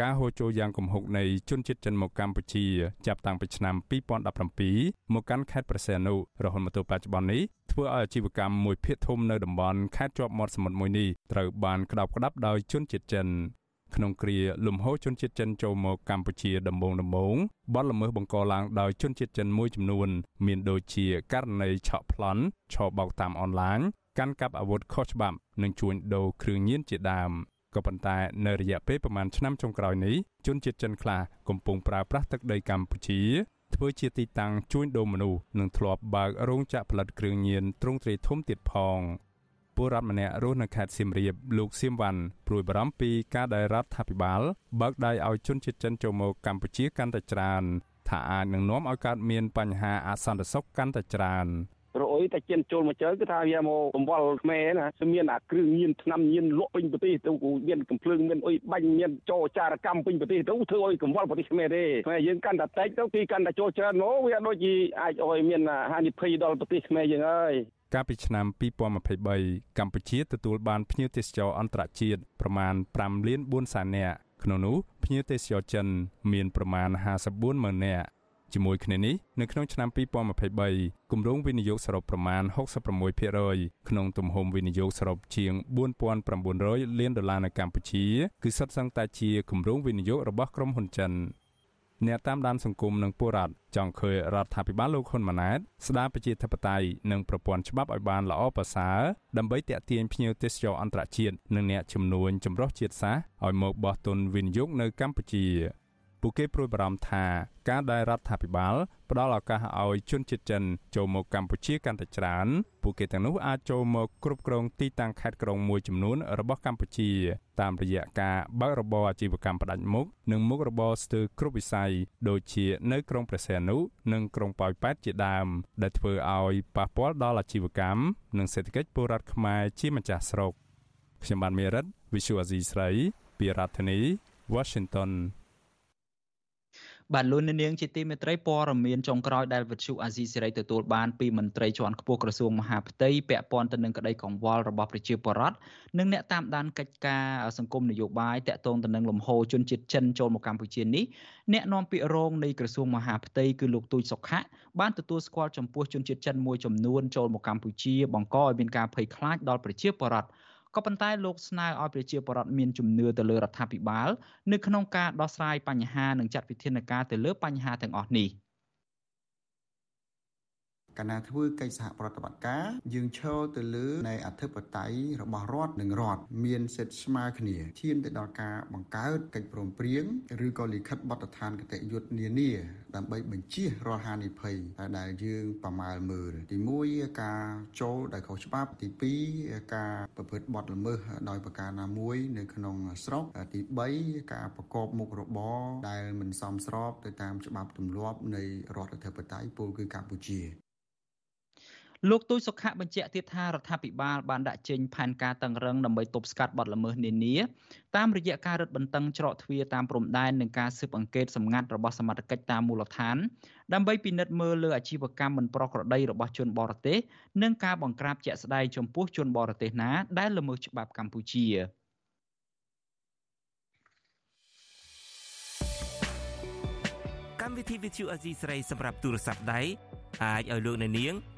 ការហូរចូលយ៉ាងគំហុកនៃជនជាតិចិនមកកម្ពុជាចាប់តាំងពីឆ្នាំ2017មកកាន់ខេត្តព្រះសីហនុរហូតមកទល់បច្ចុប្បន្ននេះធ្វើឲ្យអាជីវកម្មមួយភាគធំនៅតំបន់ខេត្តជាប់មាត់សមុទ្រមួយនេះត្រូវបានក្តោបក្តាប់ដោយជនជាតិចិន ក្នុងគ្រាលំហូរជនជាតិចិនចូលមកកម្ពុជាដំបូងដំបូងបទល្មើសបង្កឡើងដោយជនជាតិចិនមួយចំនួន មានដូចជាករណីឆក់ប្លន់ឆោបោកតាមអនឡាញកាន់កាប់អាវុធខុសច្បាប់និងជួញដូរគ្រឿងញៀនជាដើមក៏ប៉ុន្តែនៅរយៈពេលប្រមាណឆ្នាំចុងក្រោយនេះជនជាតិចិនខ្លះកំពុងប្រើប្រាស់ទឹកដីកម្ពុជាធ្វើជាទីតាំងជួញដូរមនុស្សនិងធ្លាប់បើករោងចក្រផលិតគ្រឿងញៀនទ្រង់ទ្រាយធំទៀតផង ពលរដ្ឋម្នាក់រស់នៅខេត្តសៀមរាបលោកសៀមវ៉ាន់ព្រួយបារម្ភពីការដែលរដ្ឋាភិបាលបើកដៃឲ្យជនជាតិចិនចូលមកកម្ពុជាកាន់តែច្រើនថាអាចនឹងនាំឲ្យកើតមានបញ្ហាអសន្តិសុខកាន់តែច្រើន
រអុយតែជិនចូលមកជើគឺថាវាមកកង្វល់ខ្មែរណាមានអាគ្រឿងញៀនឆ្នាំញៀនលក់ពេញប្រទេសទៅគូមានកំភ្លើងមានអុយបាញ់មានចោចារកម្មពេញប្រទេសទៅធ្វើឲ្យកង្វល់ប្រទេសខ្មែរទេខ្មែរយើងកាន់តែតិចទៅទីកាន់តែចូលច្រើនមកវាដូចជាអាចឲ្យមានហានិភ័យដល់ប្រទេសខ្មែរយើងហើយ
កាលពីឆ្នាំ2023កម្ពុជាទទួលបានភ្ញៀវទេសចរអន្តរជាតិប្រមាណ5លាន4សែននាក់ក្នុងនោះភ្ញៀវទេសចរចិន មានប្រមាណ54ម៉ឺននាក់ជាមួយគ្នានេះនៅក្នុងឆ្នាំ2023គម្រោងវិនិយោគសរុបប្រមាណ66%ក្នុងទំហំវិនិយោគសរុបជាង4900លានដុល្លារនៅកម្ពុជា គឺសុទ្ធសឹងតែជាគម្រោងវិនិយោគរបស់ក្រុមហ៊ុនចិន អ្នកតាមដានសង្គមនិងពលរដ្ឋចង់ឃើញរដ្ឋាភិបាលលោកហ៊ុនម៉ាណែតស្ដារប្រជាធិបតេយ្យនិងប្រព័ន្ធច្បាប់ឲ្យបានល្អប្រសើរដើម្បីទាក់ទាញភ្ញៀវទេសចរអន្តរជាតិនិងអ្នកជំនួញចម្រុះជាតិសាសន៍ឲ្យមកបោះទុនវិនិយោគនៅកម្ពុជា ពួកគេព្រួយបារម្ភថាការដែលរដ្ឋាភិបាលផ្ដល់ឱកាសឲ្យជនជាតិចិនចូលមកកម្ពុជាកាន់តែច្រើនពួកគេទាំងនោះអាចចូលមកគ្រប់គ្រងទីតាំងខេត្តក្រុងមួយចំនួនរបស់កម្ពុជា តាមរយៈការបើករបរអាជីវកម្មផ្ដាច់មុខនិងមុខរបរស្ទើរគ្រប់វិស័យដូចជានៅក្រុងព្រះសីហនុនិងក្រុងប៉ោយប៉ែតជាដើម ដែលធ្វើឲ្យប៉ះពាល់ដល់អាជីវកម្មនិងសេដ្ឋកិច្ចពលរដ្ឋខ្មែរជាម្ចាស់ស្រុកខ្ញុំបានមេរិត Visual Asia ស្រី ពីរដ្ឋធានី Washington
បាទលោកនាងជាទីមេត្រីព័ត៌មានចុងក្រោយដែលវិទ្យុអាស៊ីសេរីទទួលបានពីមន្ត្រីជាន់ខ្ពស់ក្រសួងមហាផ្ទៃពាក់ព័ន្ធទៅនឹងក្តីកង្វល់របស់ប្រជាពលរដ្ឋនិងអ្នកតាមដានកិច្ចការសង្គមនយោបាយតាក់ទងទៅនឹងលំហូរជនជាតិចិនចូលមកកម្ពុជានេះអ្នកនាំពាក្យរងនៃក្រសួងមហាផ្ទៃគឺលោកទូចសុខៈបានទទួលស្គាល់ចំពោះជនជាតិចិនមួយចំនួនចូលមកកម្ពុជាបង្កឲ្យមានការភ័យខ្លាចដល់ប្រជាពលរដ្ឋ ក៏ប៉ុន្តែលោកស្នើឲ្យប្រជាពលរដ្ឋមានជំនឿទៅលើរដ្ឋាភិបាល នៅក្នុងការដោះស្រាយបញ្ហានិងចាត់វិធានការទៅលើបញ្ហាទាំងអស់នេះ។
កាលណាធ្វើកិច្ចសហប្រតិបត្តិការយើងឈរទៅលើនៃអធិបតេយ្យរបស់រដ្ឋនិងរដ្ឋមានសិទ្ធិស្មើគ្នាឈានទៅដល់ការបង្កើតកិច្ចព្រមព្រៀងឬក៏លិខិតបទដ្ឋានគតិយុត្តនានាដើម្បីបញ្ជៀសរាល់ហានិភ័យដែលយើងប្រមាលមើលទី1ការចូលដោយខុសច្បាប់ទី2ការប្រព្រឹត្តបទល្មើសដោយប្រការណាមួយនៅក្នុងស្រុកទី3ការប្រកបមុខរបរដែលមិនសមស្របទៅតាមច្បាប់ទម្លាប់នៃរដ្ឋអធិបតេយ្យពលគឺកម្ពុជា
លោកទូចសុខៈបញ្ជាក់ទៀតថារដ្ឋាភិបាលបានដាក់ចេញផែនការតឹងរឹងដើម្បីទប់ស្កាត់បទល្មើសនានាតាមរយៈការរឹតបន្តឹងច្រកទ្វារតាមព្រំដែននិងការស៊ើបអង្កេតសម្ងាត់របស់សមត្ថកិច្ចតាមមូលដ្ឋានដើម្បីពិនិត្យមើលលើអាជីវកម្មមិនប្រក្រតីរបស់ជនបរទេសនិងការបង្ក្រាបជាក់ស្ដែងចំពោះជនបរទេសណាដែលល្មើសច្បាប់កម្ពុជា
កម្មវិធី Vithu Azizi ស្រីសម្រាប់ទូរស័ព្ទដៃអាចឲ្យលោកអ្នកនាង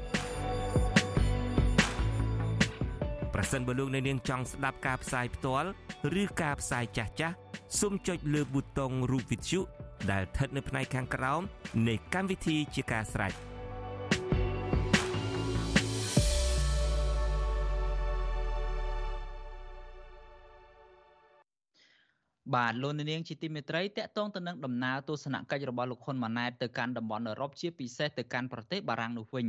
ប្រសិនបើលោកអ្នកនាងចង់ស្ដាប់ការផ្សាយផ្ទាល់ឬការផ្សាយចាស់ចាស់សូមចុចលើប៊ូតុងរូបវិទ្យុដែលស្ថិតនៅផ្នែកខាងក្រោមនៃកម្មវិធីជាការស្ដាយ
បាទលោកនាងជាទីមេត្រីតកតងទៅនឹងដំណើរទស្សនកិច្ចរបស់លោកហ៊ុនម៉ាណែតទៅកាន់តំបន់អឺរ៉ុបជាពិសេសទៅកាន់ប្រទេសបារាំងនោះវិញ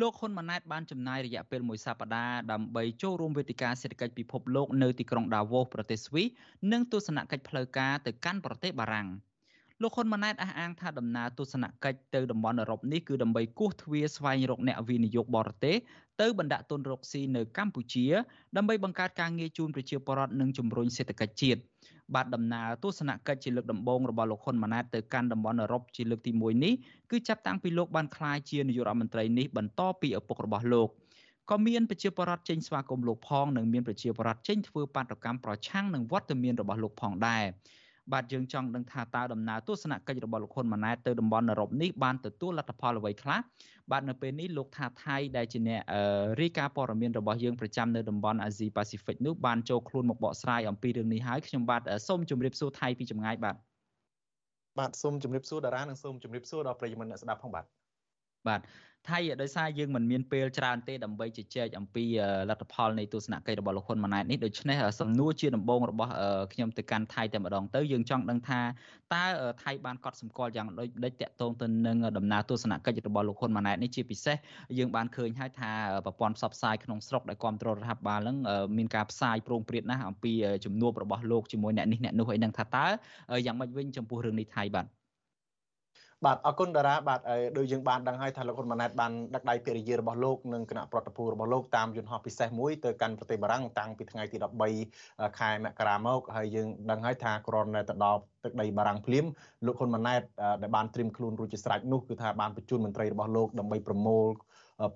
លោកហ៊ុនម៉ាណែតបានចំណាយរយៈពេលមួយសប្តាហ៍ដើម្បីចូលរួមវេទិកាសេដ្ឋកិច្ចពិភពលោកនៅទីក្រុងដាវ៉ូសប្រទេសស្វីសនិងទស្សនកិច្ចផ្លូវការទៅកាន់ប្រទេសបារាំងលោកហ៊ុនម៉ាណែតអះអាងថាដំណើរទស្សនកិច្ចទៅតំបន់អឺរ៉ុបនេះគឺដើម្បីគោះទ្វារស្វែងរកអ្នកវិនិយោគបរទេសទៅបណ្ដាក់ទុនរកស៊ីនៅកម្ពុជាដើម្បីបង្កើតការងារជូនប្រជាពលរដ្ឋនិងជំរុញសេដ្ឋកិច្ចជាតិ បាទដំណើរទស្សនកិច្ចជាលើកដំបូងរបស់លោកហ៊ុនម៉ាណែតទៅកាន់តំបន់អឺរ៉ុបជាលើកទី1នេះគឺចាប់តាំងពីលោកបានក្លាយជានាយករដ្ឋមន្ត្រីនេះបន្តពីឪពុករបស់លោកក៏មានប្រជាពលរដ្ឋចេញស្វាគមន៍លោកផងនិងមានប្រជាពលរដ្ឋចេញធ្វើបាតកម្មប្រឆាំងនឹងវត្តមានរបស់លោកផងដែរ បាទយើងចង់ដឹងថាតើដំណើរទស្សនកិច្ចរបស់លោកហ៊ុនម៉ាណែតទៅតំបន់អឺរ៉ុបនេះបានទទួលលទ្ធផលអ្វីខ្លះបាទនៅពេលនេះលោកថាថៃដែលជាអ្នករាយការណ៍ព័ត៌មានរបស់យើងប្រចាំនៅតំបន់អាស៊ីប៉ាស៊ីហ្វិកនោះបានចូលខ្លួនមកបកស្រាយអំពីរឿងនេះហើយខ្ញុំបាទសូមជម្រាបសួរថៃពីចម្ងាយបាទ
បាទសូមជម្រាបសួរតារានិងសូមជម្រាបសួរដល់ប្រិយមិត្តអ្នកស្ដាប់ផងបាទ
បាទ ថៃដោយសារយើងមិនមានពេលច្រើនទេដើម្បីជជែកអំពីលទ្ធផលនៃទស្សនកិច្ចរបស់លោកហ៊ុនម៉ាណែតនេះដូច្នេះសំណួរជាដំបូងរបស់ខ្ញុំទៅកាន់ថៃតែម្ដងទៅយើងចង់ដឹងថាតើថៃបានកត់សម្គាល់យ៉ាងដូចដេចតកតងទៅនឹងដំណើរទស្សនកិច្ចរបស់លោកហ៊ុនម៉ាណែតនេះជាពិសេសយើងបានឃើញហើយថាប្រព័ន្ធផ្សព្វផ្សាយក្នុងស្រុកដែលគ្រប់គ្រងរដ្ឋាភិបាលនឹងមានការផ្សាយប្រងព្រាតណាស់អំពីជំនួបរបស់លោកជាមួយអ្នកនេះអ្នកនោះឲ្យដឹងថាតើយ៉ាងម៉េចវិញចំពោះរឿងនេះថៃបាទ
បាទអរគុណតារាបាទដូចយើងបានដឹងហើយថាលោកហ៊ុនម៉ាណែតបានដឹកដៃភរិយារបស់លោកនិងគណៈប្រតិភូរបស់លោកតាមយន្តហោះពិសេសមួយទៅកាន់ប្រទេសបារាំងតាំងពីថ្ងៃទី13ខែមករាមកហើយយើងដឹងហើយថាគ្រាន់តែទៅដល់ទឹកដីបារាំងភ្លាមលោកហ៊ុនម៉ាណែតដែលបានត្រៀមខ្លួនរួចជាស្រេចនោះគឺថាបានបញ្ជូនមន្ត្រីរបស់លោកដើម្បីប្រមូល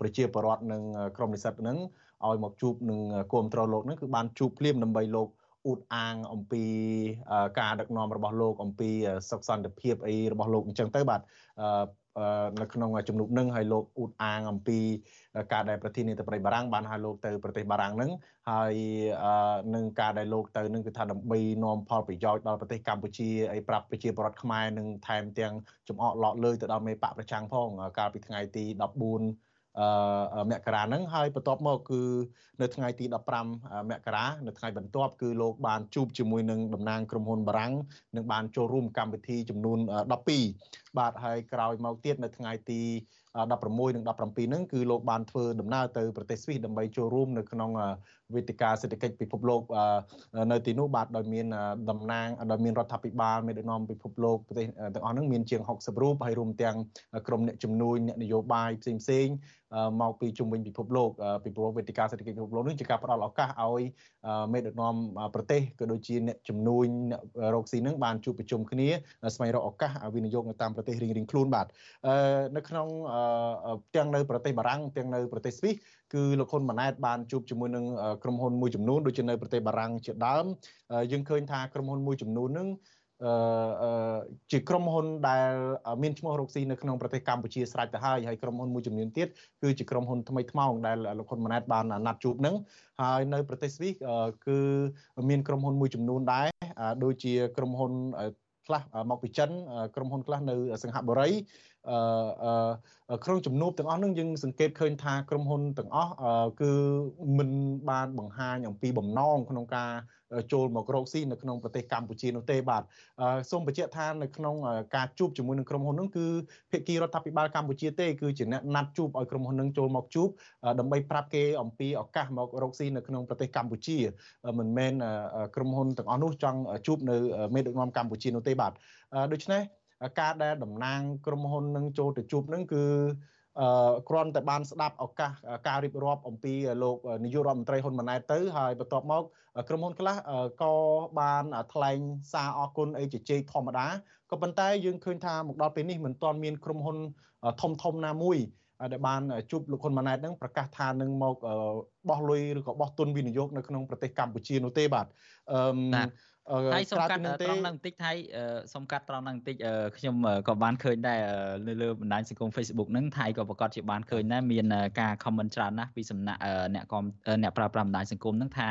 ប្រជាពលរដ្ឋនិងក្រុមនិស្សិតនឹងឲ្យមកជួបនឹងគាំទ្រលោកនឹងគឺបានជួបភ្លាមដើម្បីលោក អួតអាងអំពីការដឹកនាំរបស់លោកអំពីសុខសន្តិភាពអីរបស់លោកអញ្ចឹងទៅបាទនៅក្នុងជំនួបនឹងឲ្យលោកអួតអាងអំពីការដែលប្រធានាធិបតីបារាំងបានហៅលោកទៅប្រទេសបារាំងនឹងហើយនឹងការដែលលោកទៅនឹងគឺថាដើម្បីនាំផលប្រយោជន៍ដល់ប្រទេសកម្ពុជាអីប្រាប់ប្រជាពលរដ្ឋខ្មែរនឹងថែមទាំងចំអកឡកលើទៅដល់មេបកប្រចាំងផងកាលពីថ្ងៃទី14 មករាហ្នឹងហើយបន្ទាប់មកគឺនៅថ្ងៃទី15មករានៅថ្ងៃបន្ទាប់គឺលោកបានជួបជាមួយនឹងតំណាងក្រុមហ៊ុនបារាំងនិងបានចូលរួមកម្មវិធីចំនួន12បាទហើយក្រោយមកទៀតនៅថ្ងៃទី16និង17ហ្នឹងគឺលោកបានធ្វើដំណើរទៅប្រទេសស្វីសដើម្បីចូលរួមនៅក្នុង វេទិកាសេដ្ឋកិច្ចពិភពលោកនៅទីនោះបាទដោយមានតំណាងដោយមានរដ្ឋាភិបាលមេដឹកនាំពិភពលោកប្រទេសទាំងអស់ហ្នឹងមានជាង60រូបហើយរួមទាំងក្រុមអ្នកជំនួយអ្នកនយោបាយផ្សេងផ្សេងមកពីជុំវិញពិភពលោកពីព្រោះវេទិកាសេដ្ឋកិច្ចពិភពលោកនេះជាការផ្ដល់ឱកាសឲ្យមេដឹកនាំប្រទេសក៏ដូចជាអ្នកជំនួយអ្នករកស៊ីនឹងបានជួបប្រជុំគ្នាស្វែងរកឱកាសវិនិយោគនៅតាមប្រទេសរៀងៗខ្លួនបាទនៅក្នុងទាំងនៅប្រទេសបារាំងទាំងនៅប្រទេសស្វីស គឺលោកហ៊ុនម៉ាណែតបានជួបជាមួយនឹងក្រុមហ៊ុនមួយចំនួនដូចជានៅប្រទេសបារាំងជាដើមយើងឃើញថាក្រុមហ៊ុនមួយចំនួននឹងអឺជាក្រុមហ៊ុនដែលមានឈ្មោះរកស៊ីនៅក្នុងប្រទេសកម្ពុជាស្រេចទៅហើយហើយក្រុមហ៊ុនមួយចំនួនទៀតគឺជាក្រុមហ៊ុនថ្មីថ្មោងដែលលោកហ៊ុនម៉ាណែតបានណាត់ជួបនឹងហើយនៅប្រទេសស្វីសគឺមានក្រុមហ៊ុនមួយចំនួនដែរដូចជាក្រុមហ៊ុនខ្លះមកពីចិនក្រុមហ៊ុនខ្លះនៅសង្ហបុរី ក្នុងជំនួបទាំងអស់នឹងយើងសង្កេតឃើញថាក្រុមហ៊ុនទាំងអស់គឺមិនបានបង្ហាញអំពីបំណងក្នុងការចូលមករកស៊ីនៅក្នុងប្រទេសកម្ពុជានោះទេបាទសូមបញ្ជាក់ថានៅក្នុងការជួបជាមួយនឹងក្រុមហ៊ុននោះគឺភាគីរដ្ឋាភិបាលកម្ពុជាទេគឺជាអ្នកណាត់ជួបឲ្យក្រុមហ៊ុននឹងចូលមកជួបដើម្បីប្រាប់គេអំពីឱកាសមករកស៊ីនៅក្នុងប្រទេសកម្ពុជាមិនមែនក្រុមហ៊ុនទាំងអស់នោះចង់ជួបនៅមេដឹកនាំកម្ពុជានោះទេបាទដូច្នេះ ការដែលតំណាងក្រុមហ៊ុននឹងចូលទៅជួបនឹងគឺអឺគ្រាន់តែបានស្ដាប់ឱកាសការរៀបរាប់អំពីលោកនាយករដ្ឋមន្ត្រីហ៊ុនម៉ាណែតទៅហើយបន្ទាប់មកក្រុមហ៊ុនខ្លះក៏បានថ្លែងសារអគុណអីជជែកធម្មតាក៏ប៉ុន្តែយើងឃើញថាមកដល់ពេលនេះមិនទាន់មានក្រុមហ៊ុនធំធំណាមួយដែលបានជួបលោកហ៊ុនម៉ាណែតនឹងប្រកាសថានឹងមកបោះលុយឬក៏បោះទុនវិនិយោគនៅក្នុងប្រទេសកម្ពុជានោះទេបាទអឺ
ថៃសុំកាត់ត្រង់ហ្នឹងបន្តិចថៃសុំកាត់ត្រង់ហ្នឹងបន្តិចខ្ញុំក៏បានឃើញដែរនៅលើបណ្ដាញសង្គម Facebook ហ្នឹងថៃក៏ប្រកាសជាបានឃើញដែរមានការ comment ច្រើនណាស់ពីសំណាក់អ្នកកុំអ្នកប្រើប្រាស់បណ្ដាញសង្គមហ្នឹងថា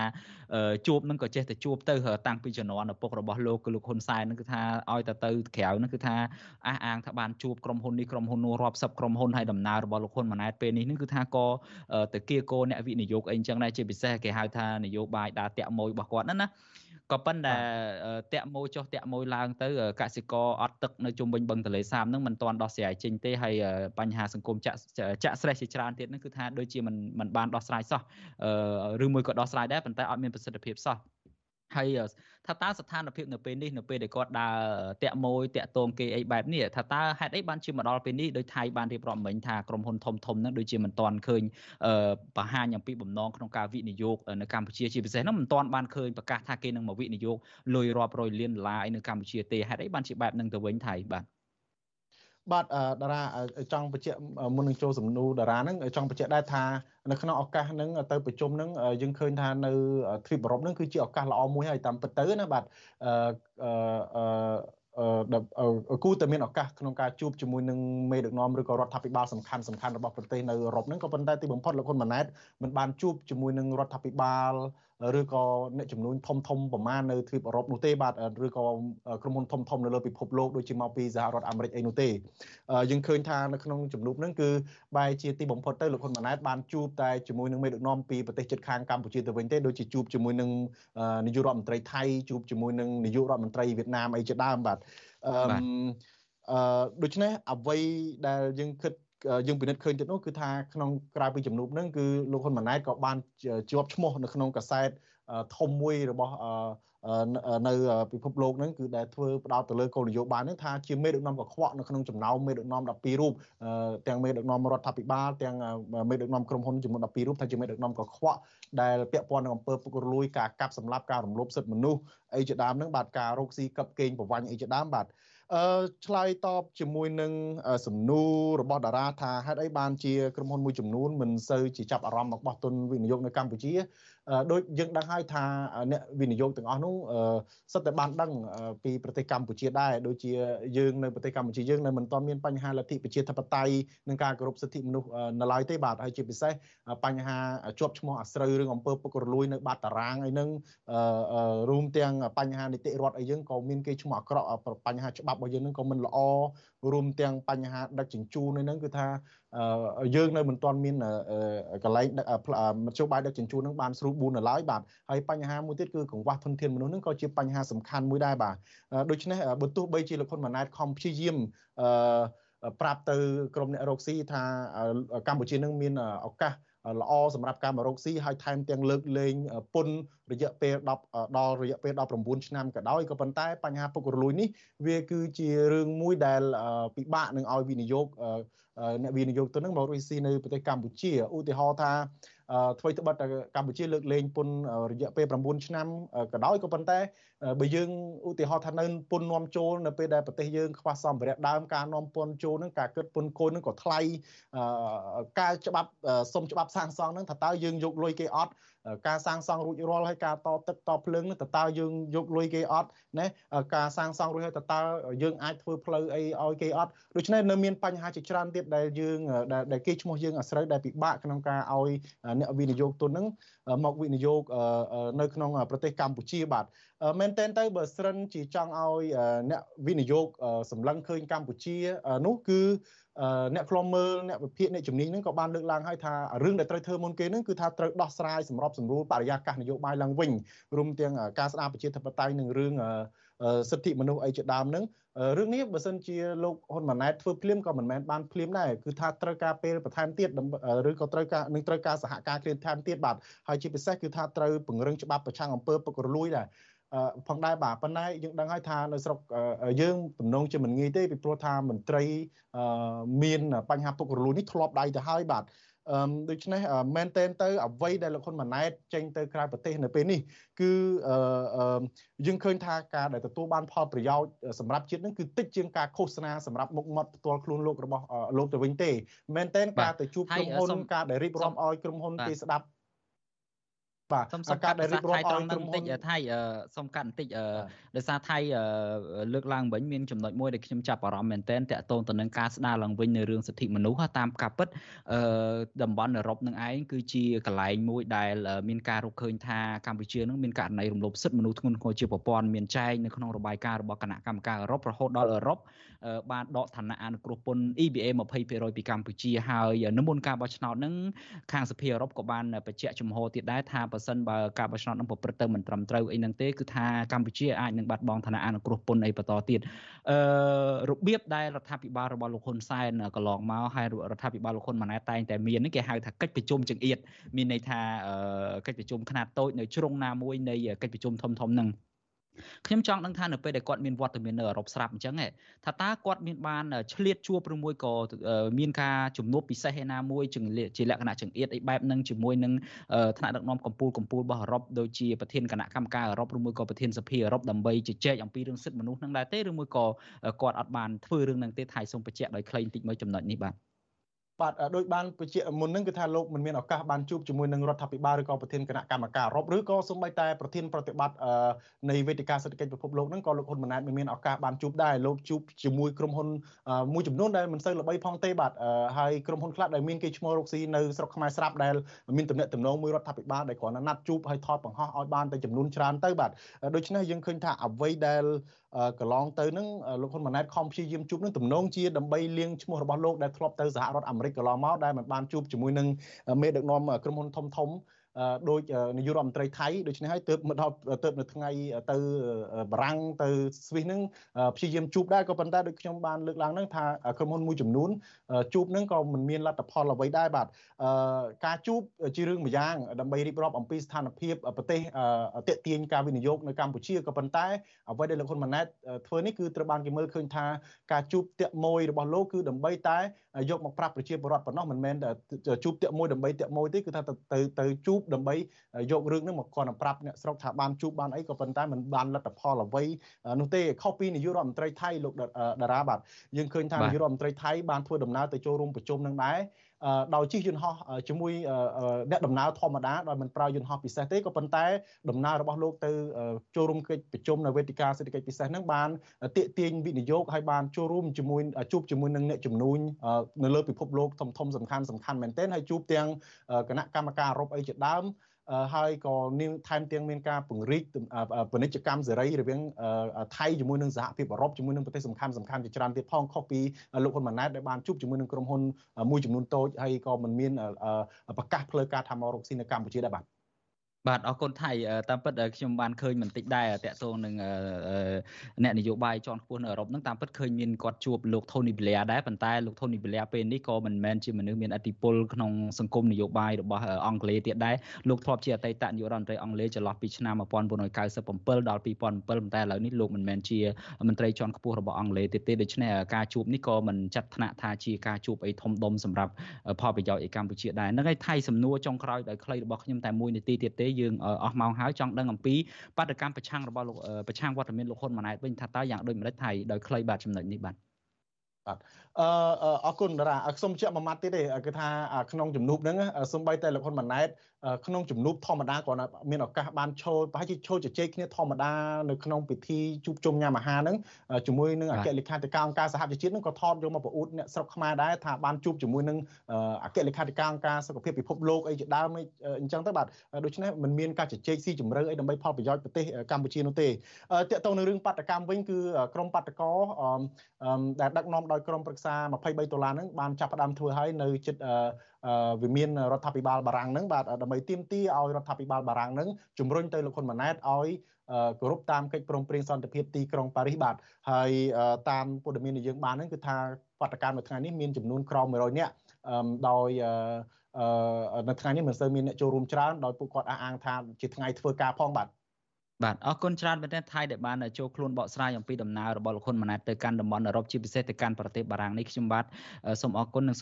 ជួបហ្នឹងក៏ចេះតែជួបទៅតាំងពីជំនាន់ឪពុករបស់លោកគឺលោកហ៊ុនសែនហ្នឹងគឺថាឲ្យទៅទៅក្រៅហ្នឹងគឺថាអះអាងថាបានជួបក្រុមហ៊ុននេះក្រុមហ៊ុននោះរាប់សិបក្រុមហ៊ុនហើយដំណើររបស់លោកហ៊ុនម៉ាណែតពេលនេះហ្នឹងគឺថាក៏ទៅគៀកោអ្នកវិនិយោគអីអញ្ចឹងដែរជាពិសេសគេហៅថានយោបាយដើរតាក់មួយរបស់គាត់ហ្នឹងណា ក៏ប៉ុន្តែតាក់ម៉ូចុះតាក់ម៉ូយឡើងទៅកសិករអត់ទឹកនៅជុំវិញបឹងទន្លេសាបហ្នឹងមិនទាន់ដោះស្រាយចេញទេហើយបញ្ហាសង្គមចាក់ចាក់ស្រេះជាច្រើនទៀតហ្នឹងគឺថាដូចជាមិនមិនបានដោះស្រាយសោះឬមួយក៏ដោះស្រាយដែរប៉ុន្តែអត់មានប្រសិទ្ធភាពសោះ ហើយថាតើស្ថានភាពនៅពេលនេះនៅពេលដែលគាត់ដើរតាក់មួយតាក់តងគេអីបែបនេះថាតើហេតុអីបានជាមកដល់ពេលនេះដោយថៃបានរៀបរាប់មិញថាក្រុមហ៊ុនធំធំហ្នឹងដូចជាមិនទាន់ឃើញបង្ហាញអំពីបំណងក្នុងការវិនិយោគនៅកម្ពុជាជាពិសេសហ្នឹងមិនទាន់បានឃើញប្រកាសថាគេនឹងមកវិនិយោគលុយរាប់រយលានដុល្លារនៅកម្ពុជាទេហេតុអីបានជាបែបហ្នឹងទៅវិញថៃបាទ
បាទតារាចង់បញ្ជាក់មុននឹងចូលសំណួរតារាហ្នឹងចង់បញ្ជាក់ដែរថានៅក្នុងឱកាសហ្នឹងទៅប្រជុំហ្នឹងយើងឃើញថានៅទ្វីបអឺរ៉ុបហ្នឹងគឺជាឱកាសល្អមួយហើយតាមពិតទៅណាបាទអឺគូតែមានឱកាសក្នុងការជួបជាមួយនឹងមេដឹកនាំឬក៏រដ្ឋាភិបាលសំខាន់សំខាន់របស់ប្រទេសនៅអឺរ៉ុបហ្នឹងក៏ប៉ុន្តែទីបំផុតលោកហ៊ុនម៉ាណែតមិនបានជួបជាមួយនឹងរដ្ឋាភិបាល ឬក៏អ្នកចំនួនធំធំប្រមាណនៅទ្វីបអឺរ៉ុបនោះទេបាទឬក៏ក្រុមហ៊ុនធំធំនៅលើពិភពលោកដូចជាមកពីសហរដ្ឋអាមេរិកអីនោះទេយើងឃើញថានៅក្នុងជំនួបហ្នឹងគឺបែរជាទីបំផុតទៅលោកហ៊ុនម៉ាណែតបានជួបតែជាមួយនឹងមេដឹកនាំពីប្រទេសជិតខាងកម្ពុជាទៅវិញទេដូចជាជួបជាមួយនឹងនាយករដ្ឋមន្ត្រីថៃជួបជាមួយនឹងនាយករដ្ឋមន្ត្រីវៀតណាមអីជាដើមបាទអឺដូច្នេះអ្វីដែលយើងគិត យើងពិនិត្យឃើញទៀតនោះគឺថាក្នុងក្រៅពីជំនួបហ្នឹងគឺលោកហ៊ុនម៉ាណែតក៏បានជាប់ឈ្មោះនៅក្នុងកាសែតធំមួយរបស់នៅពិភពលោកហ្នឹងគឺដែលធ្វើផ្ដោតទៅលើគោលនយោបាយហ្នឹងថាជាមេដឹកនាំកខ្វក់នៅក្នុងចំណោមមេដឹកនាំ12រូបទាំងមេដឹកនាំរដ្ឋាភិបាលទាំងមេដឹកនាំក្រុមហ៊ុនចំនួន12រូបថាជាមេដឹកនាំកខ្វក់ដែលពាក់ព័ន្ធនឹងអំពើពុករលួយការកាប់សម្លាប់ការរំលោភសិទ្ធិមនុស្សអីជាដើមហ្នឹងបាទការរកស៊ីកັບកេងប្រវ័ញ្ចអីជាដើមបាទអឺ ឆ្លើយតបជាមួយនឹងសំណួររបស់តារាថាហេតុអីបានជាក្រុមហ៊ុនមួយចំនួនមិនសូវជាចាប់អារម្មណ៍របស់ទុនវិនិយោគនៅកម្ពុជា ដូចយើងដឹងហើយថាអ្នកវិនិយោគទាំងអស់នោះសិតតែបានដឹងពីប្រទេសកម្ពុជាដែរដូចជាយើងនៅប្រទេសកម្ពុជាយើងនៅមិនទាន់មានបញ្ហាលទ្ធិប្រជាធិបតេយ្យនិងការគោរពសិទ្ធិមនុស្សនៅឡើយទេបាទហើយជាពិសេសបញ្ហាជាប់ឈ្មោះអាស្រូវរឿងអំពើពុករលួយនៅបាត់តារាងអីហ្នឹងរួមទាំងបញ្ហានីតិរដ្ឋអីយើងក៏មានគេឈ្មោះអាក្រក់បញ្ហាច្បាប់របស់យើងហ្នឹងក៏មិនល្អរួមទាំងបញ្ហាដឹកជញ្ជូនហ្នឹងគឺថាយើងនៅមិនទាន់មានកន្លែងមធ្យោបាយដឹកជញ្ជូននឹងបានស្រួលបួននៅឡើយបាទហើយបញ្ហាមួយទៀតគឺកង្វះធនធានមនុស្សនឹងក៏ជាបញ្ហាសំខាន់មួយដែរបាទដូច្នេះបើទោះបីជាលោកហ៊ុនម៉ាណែតខំព្យាយាមអឺប្រាប់ទៅក្រមអ្នករកស៊ីថាកម្ពុជានឹងមានឱកាស ល្អសម្រាប់ការមករកស៊ីហើយថែមទាំងលើកលែងពុនរយៈពេល10ដល់រយៈពេល19ឆ្នាំក៏ដោយក៏ប៉ុន្តែបញ្ហាពុករលួយនេះវាគឺជារឿងមួយដែលពិបាកនឹងឲ្យវិនិយោគអ្នកវិនិយោគទៅនឹងមករកស៊ីនៅប្រទេសកម្ពុជាឧទាហរណ៍ថា អ្វីត្បិតតែកម្ពុជាលើកលែងពន្ធរយៈពេល9ឆ្នាំក៏ដោយក៏ប៉ុន្តែបើយើងឧទាហរណ៍ថានៅពន្ធនាំចូលនៅពេលដែលប្រទេសយើងខ្វះសម្ភារៈដើមការនាំពន្ធចូលនឹងការគិតពន្ធគោលនឹងក៏ថ្លៃការច្បាប់សុំច្បាប់សាងសង់នឹងថាតើយើងយកលុយគេអត់ ការសាងសង់រួចរាល់ហើយការតទឹកតភ្លើងនឹងតើតើយើងយកលុយគេអត់ណាការសាងសង់រួចហើយតើតើយើងអាចធ្វើផ្លូវអីឲ្យគេអត់ដូច្នេះនៅមានបញ្ហាជាច្រើនទៀតដែលយើងដែលគេឈ្មោះយើងអាស្រូវដែលពិបាកក្នុងការឲ្យអ្នកវិនិយោគទុននឹងមកវិនិយោគនៅក្នុងប្រទេសកម្ពុជាបាទមែនតែនទៅបើស្រិនជាចង់ឲ្យអ្នកវិនិយោគសម្លឹងឃើញកម្ពុជានោះគឺ អ្នកខ្លំមើលអ្នកវិភាគអ្នកជំនាញហ្នឹងក៏បានលើកឡើងហើយថារឿងដែលត្រូវធ្វើមុនគេហ្នឹងគឺថាត្រូវដោះស្រាយសម្របសម្រួលបរិយាកាសនយោបាយឡើងវិញរួមទាំងការស្ដារប្រជាធិបតេយ្យនិងរឿងសិទ្ធិមនុស្សអីជាដើមហ្នឹងរឿងនេះបើសិនជាលោកហ៊ុនម៉ាណែតធ្វើភ្លាមក៏មិនមែនបានភ្លាមដែរគឺថាត្រូវការពេលបន្ថែមទៀតឬក៏ត្រូវការនឹងត្រូវការសហការគ្រាថែមទៀតបាទហើយជាពិសេសគឺថាត្រូវពង្រឹងច្បាប់ប្រឆាំងអំពើពុករលួយដែរ ផងដែរបាទប៉ុន្តែយើងដឹងហើយថានៅស្រុកយើងទំនងជាមិនងាយទេពីព្រោះថាមន្ត្រីមានបញ្ហាពុករលួយនេះធ្លាប់ដៃទៅហើយបាទអឺដូច្នេះមែនតែនទៅអ្វីដែលលោកហ៊ុនម៉ាណែតចេញទៅក្រៅប្រទេសនៅពេលនេះគឺអឺយើងឃើញថាការដែលទទួលបានផលប្រយោជន៍សម្រាប់ជាតិនឹងគឺតិចជាងការឃោសនាសម្រាប់មុខមាត់ផ្ទាល់ខ្លួនលោករបស់លោកទៅវិញទេមែនតែនការទៅជួបក្រុមហ៊ុនការដែលរៀបរាប់ឲ្យក្រុមហ៊ុនគេស្ដាប់
បាទសូមសូមកាត់រៀបរាប់ឲ្យក្រុមហ៊ុនបន្តិចថៃសូមកាត់បន្តិចដោយសារថៃលើកឡើងវិញមានចំណុចមួយដែលខ្ញុំចាប់អារម្មណ៍មែនទែនតកតងទៅនឹងការស្ដារឡើងវិញនៅរឿងសិទ្ធិមនុស្សតាមការពិតតំបន់អឺរ៉ុបនឹងឯងគឺជាកន្លែងមួយដែលមានការរកឃើញថាកម្ពុជានឹងមានករណីរំលោភសិទ្ធិមនុស្សធ្ងន់ធ្ងរជាប្រព័ន្ធមានចែងនៅក្នុងរបាយការណ៍របស់គណៈកម្មការអឺរ៉ុបរហូតដល់អឺរ៉ុបបានដកឋានៈអនុគ្រោះពន្ធ EBA 20%ពីកម្ពុជាហើយនៅមុនការបោះឆ្នោតនឹងខាងសភាអឺរ៉ុបក៏បានបញ្ជាក់ចំហទៀតដែរថាបើសិនបើការបោះឆ្នោតនឹងប្រព្រឹត្តទៅមិនត្រឹមត្រូវអីហ្នឹងទេគឺថាកម្ពុជាអាចនឹងបាត់បង់ឋានៈអនុគ្រោះពន្ធអីបន្តទៀតអឺរបៀបដែលរដ្ឋាភិបាលរបស់លោកហ៊ុនសែនកន្លងមកហើយរដ្ឋាភិបាលលោកហ៊ុនម៉ាណែតតែងតែមាននេះគេហៅថាកិច្ចប្រជុំចង្អៀតមានន័យថាកិច្ចប្រជុំខ្នាតតូចនៅជ្រុងណាមួយនៃកិច្ចប្រជុំធំធំហ្នឹង ខ្ញុំចង់ដឹងថានៅពេលដែលគាត់មានវត្តមាននៅអឺរ៉ុបស្រាប់អញ្ចឹងថាតើគាត់មានបានឆ្លៀតជួបឬមួយក៏មានការជំនួបពិសេសឯណាមួយជាលក្ខណៈចង្អៀតអីបែបហ្នឹងជាមួយនឹងថ្នាក់ដឹកនាំកម្ពុជាកម្ពុជារបស់អឺរ៉ុបដូចជាប្រធានគណៈកម្មការអឺរ៉ុបឬមួយក៏ប្រធានសភាអឺរ៉ុបដើម្បីជជែកអំពីរឿងសិទ្ធិមនុស្សហ្នឹងដែរទេឬមួយក៏គាត់អត់បានធ្វើរឿងហ្នឹងទេថៃសូមបញ្ជាក់ដោយខ្លីបន្តិចមួយចំណុចនេះបាទ
បាទដោយបានបញ្ជាក់មុននឹងគឺថាលោកមិនមានឱកាសបានជួបជាមួយនឹងរដ្ឋាភិបាលឬក៏ប្រធានគណៈកម្មការអឺរ៉ុបឬក៏សូម្បីតែប្រធានប្រតិបត្តិនៃវេទិកាសេដ្ឋកិច្ចពិភពលោកហ្នឹងក៏លោកហ៊ុនម៉ាណែតមិនមានឱកាសបានជួបដែរលោកជួបជាមួយក្រុមហ៊ុនមួយចំនួនដែលមិនសូវល្បីផងទេបាទហើយក្រុមហ៊ុនខ្លះដែលមានគេឈ្មោះរកស៊ីនៅស្រុកខ្មែរស្រាប់ដែលមានតំណែងតំណងមួយរដ្ឋាភិបាលដែលគ្រាន់តែណាត់ជួបហើយថតបង្ហោះឲ្យបានតែចំនួនច្រើនទៅបាទដូច្នេះយើងឃើញថាអ្វីដែលកន្លងទៅនឹងលោកហ៊ុនម៉ាណែតខំព្យាយាមជួបនឹងទំនងជាដើម្បីលាងឈ្មោះរបស់លោកដែលធ្លាប់ទៅសហរដ្ឋអាមេរិកកន្លងមកដែលមិនបានជួបជាមួយនឹងមេដឹកនាំក្រុមហ៊ុនធំធំ ដោយនាយករដ្ឋមន្ត្រីថៃដូច្នេះហើយទើបមកដល់ទើបនៅថ្ងៃទៅបារាំងទៅស្វីសហ្នឹងព្យាយាមជួបដែរក៏ប៉ុន្តែដូចខ្ញុំបានលើកឡើងហ្នឹងថាក្រុមហ៊ុនមួយចំនួនជួបហ្នឹងក៏មិនមានលទ្ធផលអ្វីដែរបាទការជួបជារឿងម្យ៉ាងដើម្បីរៀបរាប់អំពីស្ថានភាពប្រទេសតេទៀងការវិនិយោគនៅកម្ពុជាក៏ប៉ុន្តែអ្វីដែលលោកហ៊ុនម៉ាណែតធ្វើនេះគឺត្រូវបានគេមើលឃើញថាការជួបតាក់មួយរបស់លោកគឺដើម្បីតែយកមកប្រាប់ប្រជាពលរដ្ឋប៉ុណ្ណោះមិនមែនជួបតាក់មួយដើម្បីតាក់មួយទេគឺថាទៅទៅជួបដើម្បីយករឿងនេះមកគាត់ប្រាប់អ្នកស្រុកថាបានជួបបានអីក៏ប៉ុន្តែมันបានលទ្ធផលអ្វីនោះទេខុសពីនាយករដ្ឋមន្ត្រីថៃលោកតារាបាទយើងឃើញថានាយករដ្ឋមន្ត្រីថៃបានធ្វើដំណើរទៅចូលរួមប្រជុំនឹងដែរ ដោយជិះយន្តហោះជាមួយអ្នកដំណើរធម្មតាដោយមិនប្រើយន្តហោះពិសេសទេក៏ប៉ុន្តែដំណើររបស់លោកទៅចូលរួមកិច្ចប្រជុំនៅវេទិកាសេដ្ឋកិច្ចពិសេសហ្នឹងបានទាក់ទាញវិនិយោគហើយបានចូលរួមជាមួយជួបជាមួយនឹងអ្នកជំនួញនៅលើពិភពលោកធំធំសំខាន់សំខាន់មែនទែនហើយជួបទាំងគណៈកម្មការអឺរ៉ុបអីជាដើម ហើយក៏នាងថែមទាំងមានការពង្រីកពាណិជ្ជកម្មសេរីរវាងថៃជាមួយនឹងសហភាពអឺរ៉ុបជាមួយនឹងប្រទេសសំខាន់សំខាន់ជាច្រើនទៀតផងខុសពីលោកហ៊ុនម៉ាណែតដែលបានជួបជាមួយនឹងក្រុមហ៊ុនមួយចំនួនតូចហើយក៏មិនមានប្រកាសផ្លូវការថាមករកស៊ីនៅកម្ពុជាដែរបាទ
បាទអរគុណថៃតាមពិតខ្ញុំបានឃើញបន្តិចដែរតាក់ទងនឹងអ្នកនយោបាយជាន់ខ្ពស់នៅអឺរ៉ុបហ្នឹងតាមពិតឃើញមានគាត់ជួបលោក Tony Blair ដែរប៉ុន្តែលោក Tony Blair ពេលនេះក៏មិនមែនជាមនុស្សមានអធិបុលក្នុងសង្គមនយោបាយរបស់អង់គ្លេសទៀតដែរលោកធ្លាប់ជាអតីតនាយករដ្ឋមន្ត្រីអង់គ្លេសចន្លោះពីឆ្នាំ1997ដល់2007ប៉ុន្តែឥឡូវនេះលោកមិនមែនជាមន្ត្រីជាន់ខ្ពស់របស់អង់គ្លេសទៀតទេដូច្នេះការជួបនេះក៏មិនចាត់ថ្នាក់ថាជាការជួបអីធំដុំសម្រាប់ផលប្រយោជន៍ឯកម្ពុជាដែរហ្នឹងហើយថៃសំណួរចុងក្រោយដោយខ្លីរបស់ខ្ញុំតែមួយនាទីទៀតទេយើងអស់ម៉ោងហើយចង់ដឹងអំពីបដកម្មប្រឆាំងរបស់លោកប្រឆាំងវត្តមានលោកហ៊ុនម៉ាណែតវិញថាតើយ៉ាងដូចម្ដេចថៃដោយខ្លីបាទចំណុចនេះបាទ
បាទ អឺអរគុណតារាខ្ញុំជែកមួយម៉ាត់ទៀតទេគឺថាក្នុងជំនួបហ្នឹងសំបីតែលោកហ៊ុនម៉ាណែតក្នុងជំនួបធម្មតាគាត់មានឱកាសបានឈរប្រហែលជាឈរជជែកគ្នាធម្មតានៅក្នុងពិធីជួបជុំញ៉ាំអាហារហ្នឹងជាមួយនឹងអគ្គលេខាធិការអង្គការសហប្រជាជាតិហ្នឹងក៏ថតយកមកប្រអួតអ្នកស្រុកខ្មែរដែរថាបានជួបជាមួយនឹងអគ្គលេខាធិការអង្គការសុខភាពពិភពលោកអីជាដើមអញ្ចឹងទៅបាទដូច្នេះมันមានការជជែកស៊ីជម្រៅអីដើម្បីផលប្រយោជន៍ប្រទេសកម្ពុជានោះទេតកតទៅនឹងរឿងបាតកម្មវិញគឺក្រមបាតកោដែលដឹកនាំដោយដោយក្រុមប្រឹក្សា23ដុល្លារហ្នឹងបានចាប់ផ្ដើមធ្វើឲ្យនៅចិត្តវិមានរដ្ឋាភិបាលបារាំងហ្នឹងបាទដើម្បីទាមទារឲ្យរដ្ឋាភិបាលបារាំងហ្នឹងជំរុញទៅលោកហ៊ុនម៉ាណែតឲ្យគោរពតាមកិច្ចព្រមព្រៀងសន្តិភាពទីក្រុងប៉ារីសបាទហើយតាមព័ត៌មានដែលយើងបានហ្នឹងគឺថាបដកម្មនៅថ្ងៃនេះមានចំនួនក្រោម100នាក់ដោយនៅថ្ងៃនេះមិនសូវមានអ្នកចូលរួមច្រើនដោយពួកគាត់អះអាងថាជាថ្ងៃធ្វើការផងបាទ
បាទអរគុណច្រើនមែនទែនថៃដែលបានចូលខ្លួនបកស្រាយអំពីដំណើររបស់លោកហ៊ុនម៉ាណែតទៅកាន់តំបន់អឺរ៉ុបជាពិសេសទៅកាន់ប្រទេសបារាំងនេះខ្ញុំបាទសូមអរគុណនិង